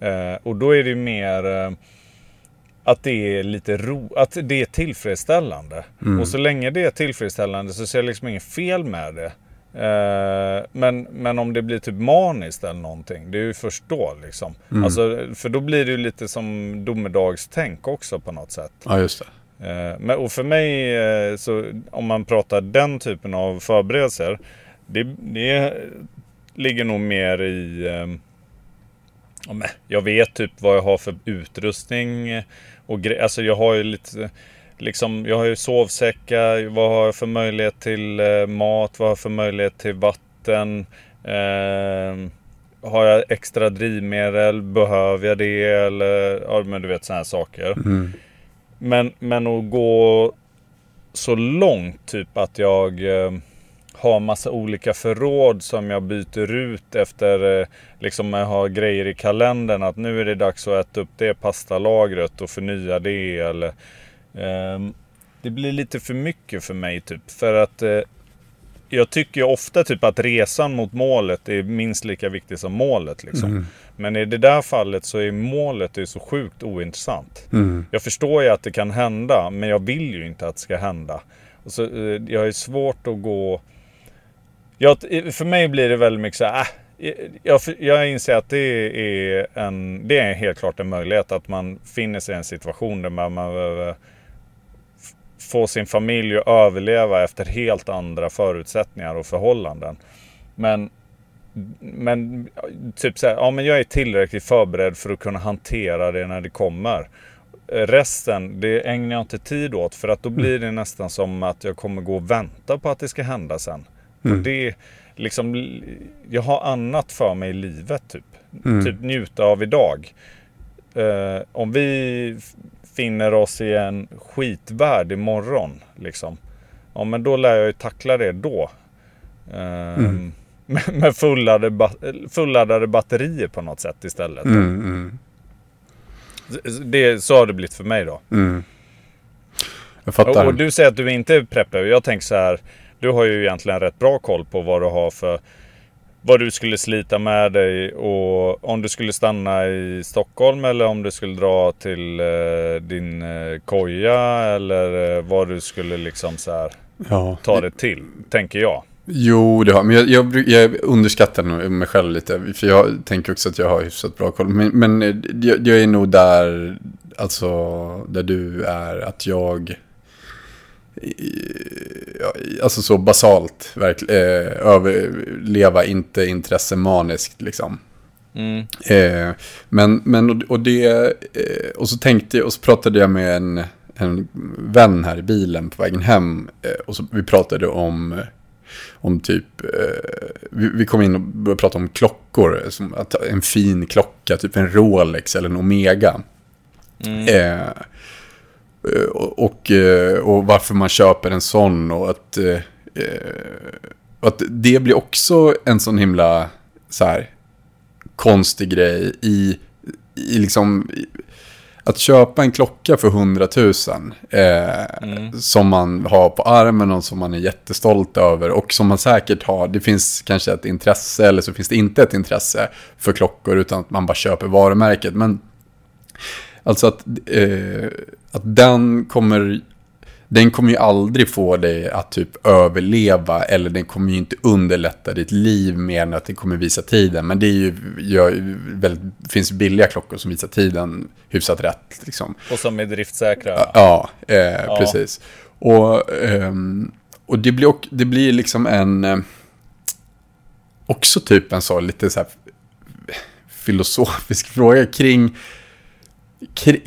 Eh, och då är det mer att det är lite ro, att det är tillfredsställande. Mm. Och så länge det är tillfredsställande så ser jag liksom inget fel med det. Eh, men, men om det blir typ maniskt eller någonting, det är ju först då liksom. Mm. Alltså, för då blir det ju lite som domedagstänk också på något sätt. Ja, just det. Eh, Men, och för mig, eh, så om man pratar den typen av förberedelser. Det, det ligger nog mer i... Jag vet typ vad jag har för utrustning. Och gre- alltså jag har ju lite... Liksom, jag har ju sovsäckar. Vad har jag för möjlighet till eh, mat? Vad har jag för möjlighet till vatten? Eh, har jag extra drivmedel? Behöver jag det? Eller, ja men du vet sådana här saker. Mm. Men, men att gå så långt typ att jag eh, har massa olika förråd som jag byter ut efter eh, liksom jag har grejer i kalendern att nu är det dags att äta upp det pastalagret och förnya det eller ehm, Det blir lite för mycket för mig typ för att eh, jag tycker ju ofta typ att resan mot målet är minst lika viktig som målet liksom. Mm. Men i det där fallet så är målet det är så sjukt ointressant. Mm. Jag förstår ju att det kan hända, men jag vill ju inte att det ska hända. Och så, eh, jag är svårt att gå... Jag, för mig blir det väldigt mycket så här, äh, jag, jag inser att det är, en, det är helt klart en möjlighet att man finner sig i en situation där man behöver f- få sin familj att överleva efter helt andra förutsättningar och förhållanden. Men, men typ så här, ja men jag är tillräckligt förberedd för att kunna hantera det när det kommer. Resten, det ägnar jag inte tid åt för att då blir det nästan som att jag kommer gå och vänta på att det ska hända sen. Mm. Det, liksom, jag har annat för mig i livet typ. Mm. Typ njuta av idag. Eh, om vi finner oss i en skitvärld imorgon, liksom. Ja, men då lär jag ju tackla det då. Eh, Mm. med, med fulladdade, ba- fulladdade batterier på något sätt istället. Mm. Mm. Det, så har det blivit för mig då. Mm. jag fattar. Och, och du säger att du inte är preppad. Jag tänker så här. Du har ju egentligen rätt bra koll på vad du har för vad du skulle slita med dig och om du skulle stanna i Stockholm eller om du skulle dra till eh, din eh, koja eller eh, vad du skulle liksom så här ja. ta det till, tänker jag. Jo, det har Men jag, jag, jag underskattar nog mig själv lite. För jag tänker också att jag har hyfsat bra koll. Men, men eh, jag, jag är nog där, alltså, där du är. Att jag... Alltså så basalt, verkligen. Eh, överleva, inte intressemaniskt liksom. Mm. Eh, men, men, och det, eh, och så tänkte jag, och så pratade jag med en, en vän här i bilen på vägen hem. Eh, och så, vi pratade om om typ, eh, vi, vi, kom in och började prata om klockor. Som att, en fin klocka, typ en Rolex eller en Omega. Mm. Eh, och, och, eh, och, varför man köper en sån och att, eh, att det blir också en sån himla så här, konstig grej i, i liksom att köpa en klocka för 100 000 eh, mm. som man har på armen och som man är jättestolt över och som man säkert har, det finns kanske ett intresse eller så finns det inte ett intresse för klockor utan att man bara köper varumärket. Men alltså att, eh, att den kommer den kommer ju aldrig få dig att typ överleva eller den kommer ju inte underlätta ditt liv mer än att det kommer visa tiden. Men det är ju, gör, väldigt, finns billiga klockor som visar tiden hyfsat rätt. Liksom. Och som är driftsäkra. Ja, eh, ja. precis. Och, eh, och det, blir, det blir liksom en... Eh, också typ en så lite så här filosofisk fråga kring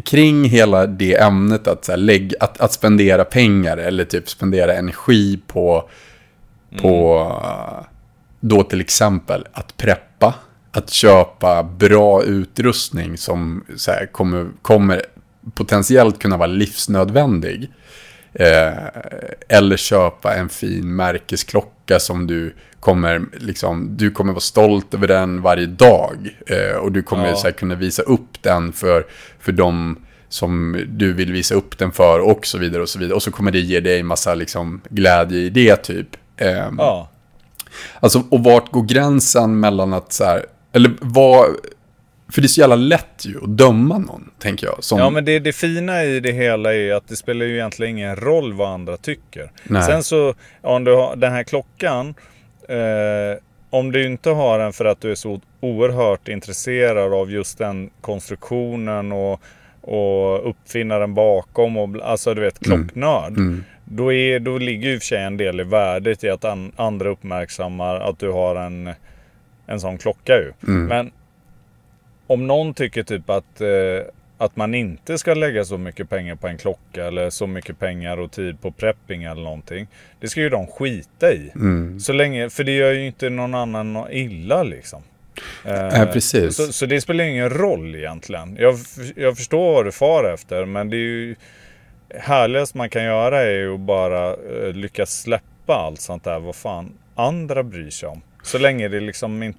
kring hela det ämnet att, så här, lägg, att, att spendera pengar eller typ spendera energi på, mm. på då till exempel att preppa, att köpa bra utrustning som så här, kommer, kommer potentiellt kunna vara livsnödvändig. Eh, eller köpa en fin märkesklocka som du kommer, liksom, du kommer vara stolt över den varje dag. Eh, och du kommer ja. så här, kunna visa upp den för, för de som du vill visa upp den för och så vidare och så vidare. Och så kommer det ge dig massa liksom, glädje i det typ. Eh, ja. Alltså, och vart går gränsen mellan att så här, eller vad, för det är så jävla lätt ju att döma någon, tänker jag. Som... Ja, men det, det fina i det hela är att det spelar ju egentligen ingen roll vad andra tycker. Nej. Sen så, om du har den här klockan, eh, om du inte har den för att du är så oerhört intresserad av just den konstruktionen och, och uppfinnaren bakom, och, alltså du vet mm. klocknörd. Mm. Mm. Då, är, då ligger ju i och för sig en del i värdet i att an, andra uppmärksammar att du har en, en sån klocka ju. Mm. Men om någon tycker typ att, eh, att man inte ska lägga så mycket pengar på en klocka eller så mycket pengar och tid på prepping eller någonting. Det ska ju de skita i. Mm. Så länge, för det gör ju inte någon annan illa liksom. Eh, precis. Så, så, det spelar ingen roll egentligen. Jag, jag förstår vad du far efter men det är ju härligast man kan göra är ju att bara eh, lyckas släppa allt sånt där. Vad fan andra bryr sig om. Så länge det liksom in,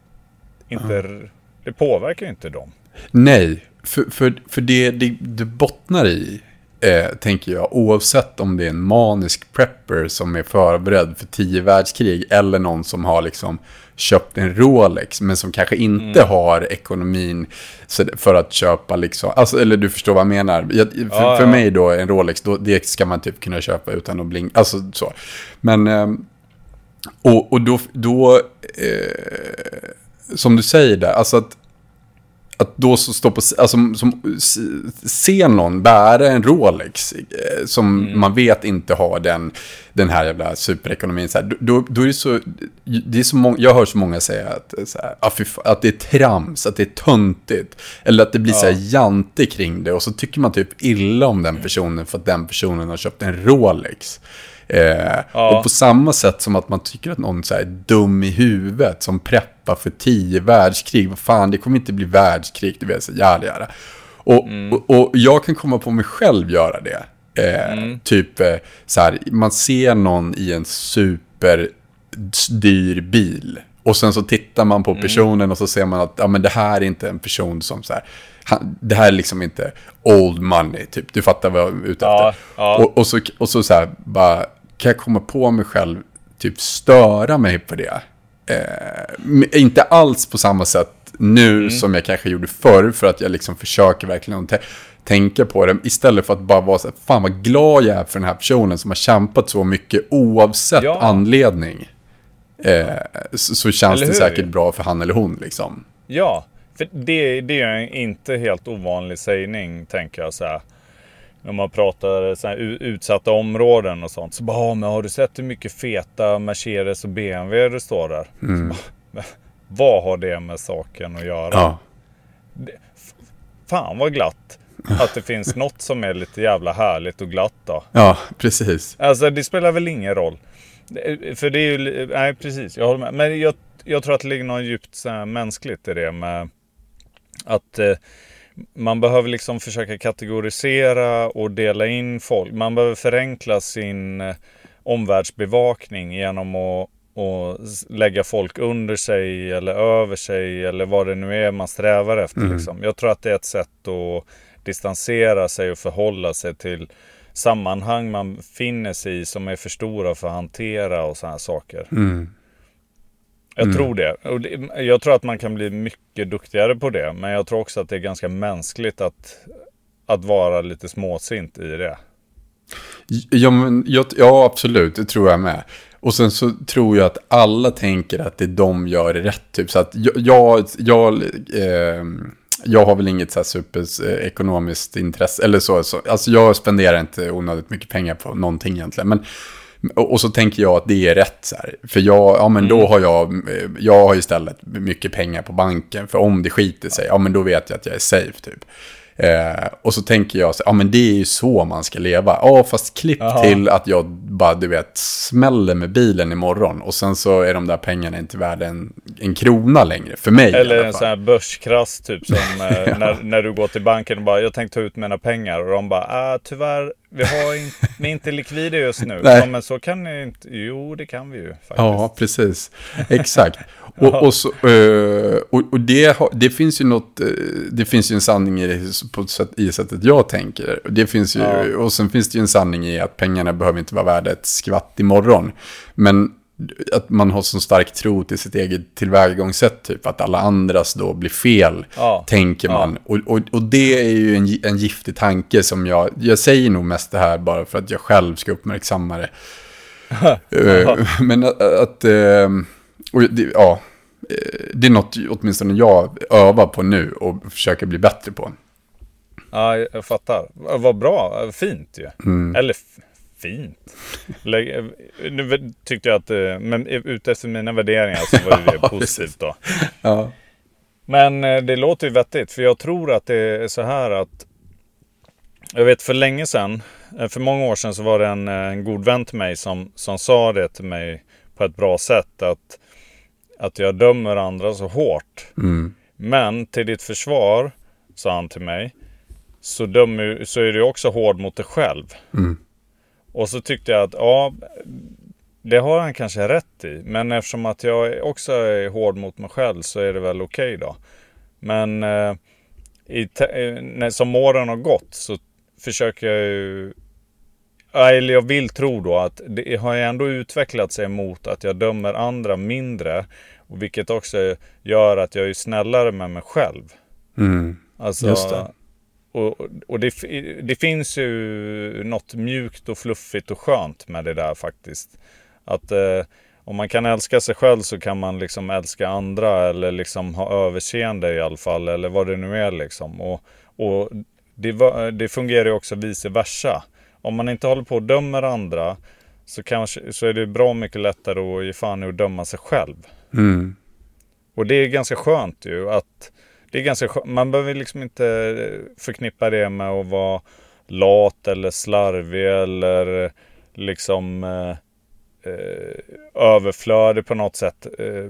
inte mm det påverkar ju inte dem. Nej, för, för, för det, det, det bottnar i, eh, tänker jag, oavsett om det är en manisk prepper som är förberedd för tio världskrig eller någon som har liksom köpt en Rolex men som kanske inte mm. har ekonomin för att köpa liksom, alltså, eller du förstår vad jag menar. Jag, för, ja, för mig då, en Rolex, då, det ska man typ kunna köpa utan att blinka, alltså så. Men, eh, och, och då, då eh, som du säger där, alltså att, att då stå på, alltså som, se någon bära en Rolex eh, som mm. man vet inte har den, den här jävla superekonomin. Så här, då, då är det så, det är så många, jag hör så många säga att, så här, att det är trams, att det är töntigt. Eller att det blir ja. så här jante kring det och så tycker man typ illa om den personen för att den personen har köpt en Rolex. Eh, ja. Och på samma sätt som att man tycker att någon är dum i huvudet som preppar för tio världskrig. Vad fan, det kommer inte bli världskrig, det vill säga, jära, jära. Och, mm. och, och, jag kan komma på mig själv göra det. Eh, mm. Typ eh, så här, man ser någon i en superdyr bil. Och sen så tittar man på mm. personen mm. och så ser man att ja, men det här är inte en person som så här, han, det här är liksom inte old money, typ. Du fattar vad jag är ute Ja, efter. ja. Och, och så, och så, så här, bara, kan jag komma på mig själv, typ störa mig på det? Eh, inte alls på samma sätt nu Mm. som jag kanske gjorde förr, för att jag liksom försöker verkligen tä- tänka på det. Istället för att bara vara så här, fan vad glad jag är för den här personen som har kämpat så mycket oavsett Ja. anledning. Eh, så, så känns det säkert bra för han eller hon liksom. Ja, för det, det är inte helt ovanlig sägning, tänker jag så här. När man pratar så här, utsatta områden och sånt. Så bara, "Ja, men har du sett hur mycket feta Mercedes och BMW det står där? Så bara, "Men vad har det med saken att göra? Ja, Fan vad glatt. Att det finns något som är lite jävla härligt och glatt då. ja precis. Alltså det spelar väl ingen roll. Det- För det är ju, nej precis, jag håller med. Men jag, jag tror att det ligger något djupt så här, mänskligt i det med att eh, man behöver liksom försöka kategorisera och dela in folk. Man behöver förenkla sin eh, omvärldsbevakning genom att och lägga folk under sig eller över sig eller vad det nu är man strävar efter. Liksom. Jag tror att det är ett sätt att distansera sig och förhålla sig till sammanhang man finner sig i som är för stora för att hantera och sådana saker. Mm. Jag tror det. Jag tror att man kan bli mycket duktigare på det. Men jag tror också att det är ganska mänskligt att, att vara lite småsint i det. Ja, men, jag, ja, absolut, det tror jag med. Och sen så tror jag att alla tänker att det de gör är rätt. Typ. Så att jag, jag, jag, eh, jag har väl inget så superekonomiskt intresse. Eller så, så. Alltså jag spenderar inte onödigt mycket pengar på någonting egentligen. Men, och, så tänker jag att det är rätt. Så här. För jag, ja men då har jag, eh, jag har istället mycket pengar på banken. För om det skiter sig, ja men då vet jag att jag är safe typ. Eh, och så tänker jag så ja men det är ju så man ska leva. Ja, fast klipp Jaha. till att jag bara, du vet, smäller med bilen imorgon. Och sen så är de där pengarna inte värda en, en krona längre, för mig Eller en sån här börskrasch typ som eh, när, när du går till banken och bara jag tänkte ta ut mina pengar och de bara ah, tyvärr vi har in, ni är inte likvida just nu. Nej. Ja, men så kan ni inte. Jo det kan vi ju faktiskt. Ja, precis. Exakt. Och, och, så, eh, och, och det, det finns ju något, eh, det finns ju en sanning i det på sätt, i sättet jag tänker. Det finns ju, Ja. Och sen finns det ju en sanning i att pengarna behöver inte vara värda ett skvatt imorgon. Men att man har så stark tro till sitt eget tillvägagångssätt, typ att alla andras då blir fel, Ja. tänker Ja. man. Och, och, och det är ju en, en giftig tanke som jag, jag säger nog mest det här bara för att jag själv ska uppmärksamma det. Eh, Men att, att och det, ja, det är något åtminstone jag övar på nu och försöker bli bättre på. Ja, jag fattar. Vad bra. Fint ju. Mm. Eller fint. Nu tyckte jag att, eh, men utefter mina värderingar så var det Ja, positivt då. Ja. Men eh, det låter ju vettigt. För jag tror att det är så här att jag vet för länge sedan, eh, för många år sedan så var det en, en god vän till mig som, som sa det till mig på ett bra sätt. Att, att jag dömer andra så hårt. Mm. Men till ditt försvar, sa han till mig, så, dömer, så är du också hård mot dig själv. Mm. Och så tyckte jag att ja, det har han kanske rätt i. Men eftersom att jag också är hård mot mig själv så är det väl okej då. Men eh, i eh, när, som åren har gått så försöker jag ju eller jag vill tro då att det har ändå utvecklat sig mot att jag dömer andra mindre. Vilket också gör att jag är snällare med mig själv. Mm. Alltså, Just det. Och, och det, det finns ju något mjukt och fluffigt och skönt med det där faktiskt. Att eh, om man kan älska sig själv så kan man liksom älska andra eller liksom ha överseende i alla fall. Eller vad det nu är liksom. Och, och det, det fungerar ju också vice versa. Om man inte håller på och dömer andra så, kanske, så är det bra mycket lättare att ge fan i att döma sig själv. Mm. Och det är ganska skönt ju att det är ganska skönt. Man behöver liksom inte förknippa det med att vara lat eller slarvig eller liksom eh, eh, överflödig på något sätt. Eh,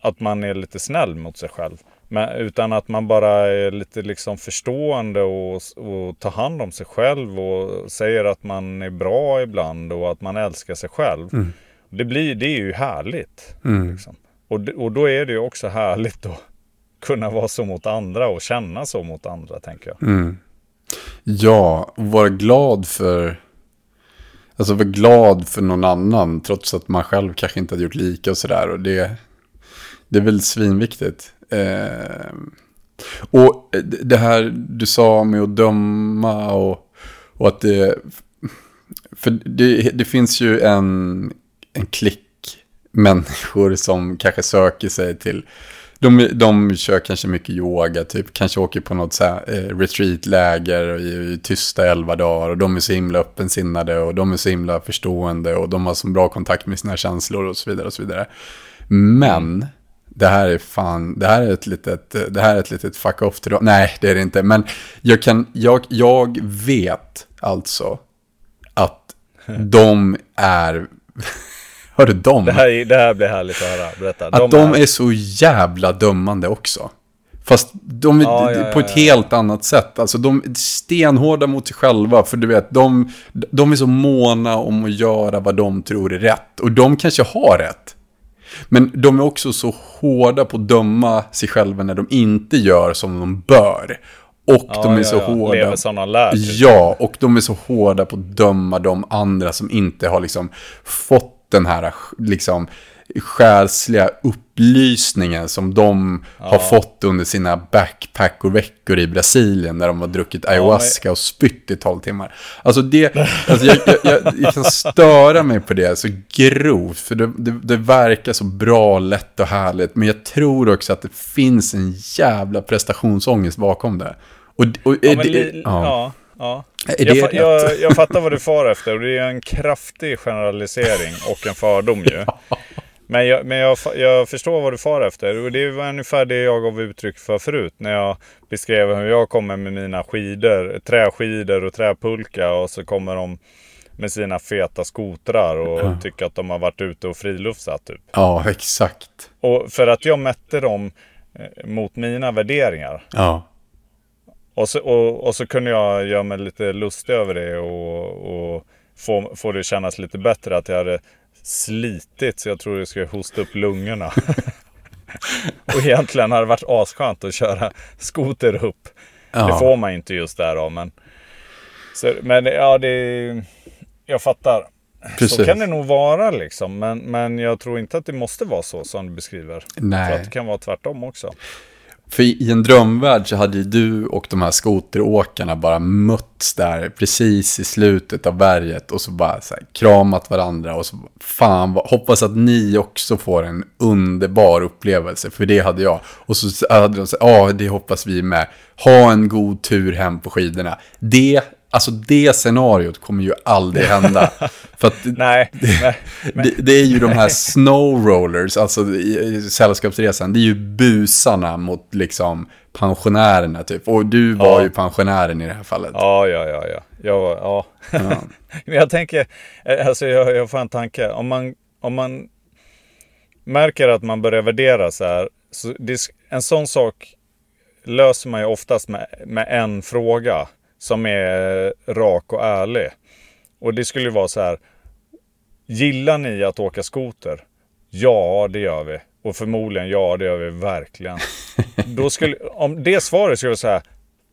att man är lite snäll mot sig själv. Men, utan att man bara är lite liksom förstående och, och tar hand om sig själv och säger att man är bra ibland och att man älskar sig själv. Mm. Det, blir, det är ju härligt. Mm. Liksom. Och, och då är det ju också härligt att kunna vara så mot andra och känna så mot andra, tänker jag. Mm. Ja, och vara glad för... Alltså vara glad för någon annan, trots att man själv kanske inte hade gjort lika och sådär. Och det, det är väl svinviktigt. Eh, och det här du sa med att döma och, och att det... För det, det finns ju en, en klick människor som kanske söker sig till de, de kör kanske mycket yoga, typ kanske åker på något så här, eh, retreatläger i, i tysta elva dagar och de är så himla öppensinnade och de är så himla förstående och de har så bra kontakt med sina känslor och så vidare och så vidare. Men det här är fan, det här är ett litet, det här är ett litet fuck off till dem. Nej, det är det inte, men jag kan, jag, jag vet alltså att de är Hörde de? Det här, det här blir härligt att höra. Berätta. Att de, är... är så jävla dömande också. Fast de är ja, ja, på ett ja, helt annat sätt. Alltså de är stenhårda mot sig själva. För du vet, de, de är så måna om att göra vad de tror är rätt. Och de kanske har rätt. Men de är också så hårda på att döma sig själva när de inte gör som de bör. Och ja, de är ja, så ja. hårda. Lever som de lär. Ja, och de är så hårda på att döma de andra som inte har liksom fått den här liksom själsliga upplysningen som de ja. har fått under sina backpack och veckor i Brasilien när de har druckit ayahuasca och spytt i tolv timmar. Alltså det, alltså jag, jag, jag, jag, kan störa mig på det så grovt, för det, det, det, verkar så bra, lätt och härligt, men jag tror också att det finns en jävla prestationsångest bakom det. Och, och ja, det, ja. Ja. Jag, jag, jag, fattar vad du far efter och det är en kraftig generalisering och en fördom ju. Men, jag, men jag, jag, förstår vad du far efter och det var ungefär det jag gav uttryck för förut när jag beskrev hur jag kommer med mina skidor, träskidor och träpulka och så kommer de med sina feta skotrar och ja. tycker att de har varit ute och friluftsat typ. Ja, exakt. Och för att jag mätte dem eh, mot mina värderingar. Ja. Och så, och, och så kunde jag göra mig lite lustig över det och, och få, få det att kännas lite bättre att jag hade slitit så jag tror jag skulle hosta upp lungorna. och egentligen hade det varit asskönt att köra skoter upp. Ja. Det får man inte just där då, men... Så, men ja, det... Jag fattar. Precis. Så kan det nog vara liksom. Men, men jag tror inte att det måste vara så som du beskriver. Nej. Jag tror att det kan vara tvärtom också. För i en drömvärld så hade ju du och de här skoteråkarna bara mötts där precis i slutet av berget och så bara så här, kramat varandra och så fan, hoppas att ni också får en underbar upplevelse, för det hade jag. Och så hade de sagt, ja det hoppas vi med. Ha en god tur hem på skidorna. Det Alltså det scenariot kommer ju aldrig hända. För att nej, det, nej, det, det, är ju de här snow rollers, alltså i, sällskapsresan, det är ju busarna mot liksom pensionärerna typ. Och du var ja. ju pensionären i det här fallet. Ja, ja, ja, ja. Jag, ja. ja. Men jag tänker, eh, alltså jag, jag får en tanke. Om man, om man märker att man börjar värdera så här, så det, en sån sak löser man ju oftast med, med en fråga som är rak och ärlig. Och det skulle vara så här. Gillar ni att åka skoter? Ja, det gör vi. Och förmodligen, ja, det gör vi verkligen. Då skulle, om det svaret skulle jag säga,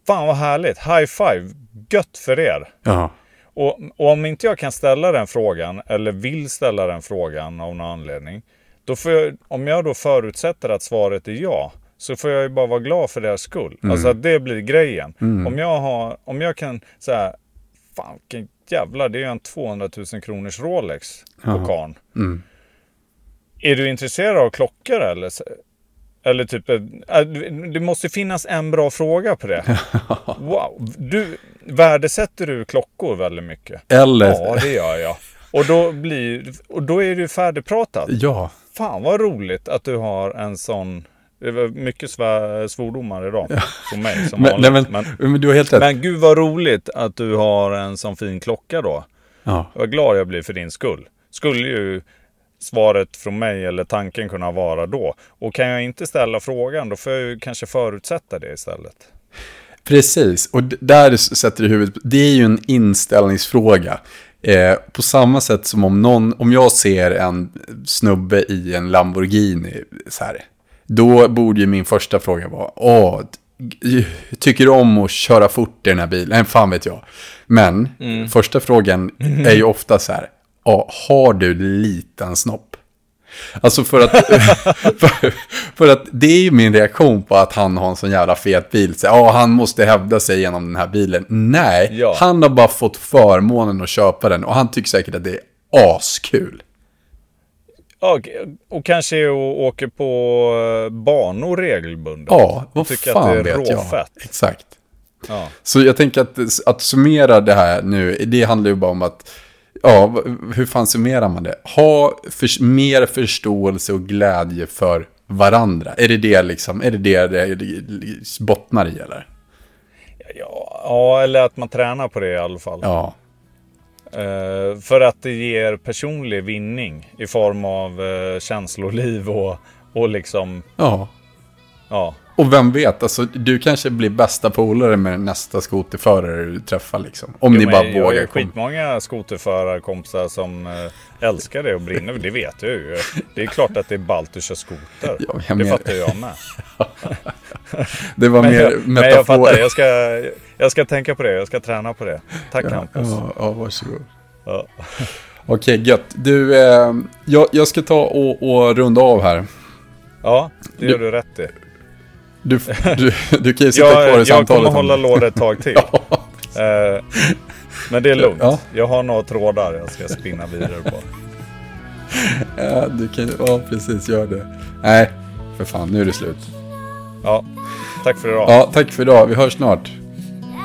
fan vad härligt, high five, gött för er. Ja. Och, och, om inte jag kan ställa den frågan, eller vill ställa den frågan av någon anledning, då får jag, om jag då förutsätter att svaret är ja, så får jag ju bara vara glad för deras skull. Mm. Alltså att det blir grejen. Mm. Om, jag har, om jag kan säga, fan vilken jävlar, det är ju en 200 000 kronors Rolex på karn. Mm. Är du intresserad av klockor eller? Eller typ, äh, det måste finnas en bra fråga på det. Wow, du, värdesätter du klockor väldigt mycket? Eller? Ja, det gör jag. Och då, blir, och då är du färdigpratat. Ja. Fan vad roligt att du har en sån det var mycket svordomar idag. Från mig som men, vanligt. Nej, men, men, du har helt rätt. Men gud vad roligt att du har en sån fin klocka då. Ja. Vad glad jag blir för din skull. Skulle ju svaret från mig eller tanken kunna vara då. Och kan jag inte ställa frågan då får jag ju kanske förutsätta det istället. Precis, och där sätter du huvudet Det är ju en inställningsfråga. Eh, på samma sätt som om någon, om jag ser en snubbe i en Lamborghini så här, Då borde ju min första fråga vara, åh, tycker du om att köra fort i den här bilen? Nej, fan vet jag. Men Mm. första frågan är ju ofta så här, har du liten snopp? Alltså för att, för, för att det är ju min reaktion på att han har en sån jävla fet bil. Så, ja, han måste hävda sig genom den här bilen. Nej, Ja. han har bara fått förmånen att köpa den och han tycker säkert att det är askul. Ja, och kanske åker på eh, banor regelbundet. Ja, vad Tycker att fan det är vet jag. råfett. Exakt. Ja. Så jag tänker att, att summera det här nu, det handlar ju bara om att, ja, hur fan summerar man det? Ha för, mer förståelse och glädje för varandra. Är det det liksom, är det det det, det bottnar i eller? Ja, ja, eller att man tränar på det i alla fall. Ja, Eh, för att det ger personlig vinning i form av eh, känsloliv och, och liksom, ja. ja. Och vem vet, alltså du kanske blir bästa polare med nästa skoterförare du träffar liksom. Om Jo, ni bara jag har vågar ju komma. skitmånga skoterförarkompisar som eh, älskar det och brinner det. Vet jag ju. Det är klart att det är ballt att köra skoter. Ja, jag det menar- fattar jag med. Det var Men mer jag, men jag metafor. fattar, jag ska, jag ska tänka på det. Jag ska träna på det. Tack Hampus. Ja, ja, varsågod. Ja. Okej, gött. Du, eh, jag, jag ska ta och, och runda av här. ja, det gör du rätt i. Du, du, du kan ju sitta kvar i Jag, jag samtalet. kommer om hålla låda ett tag till. Eh, men det är lugnt. Ja. Jag har några trådar jag ska spinna vidare på. Ja, du kan, ja, precis. Gör det. Nej, för fan. Nu är det slut. Ja, tack för idag. Ja, tack för idag. Vi hörs snart.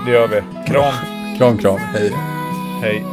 Det gör vi. Kram. Kram, kram. Hej. Hej.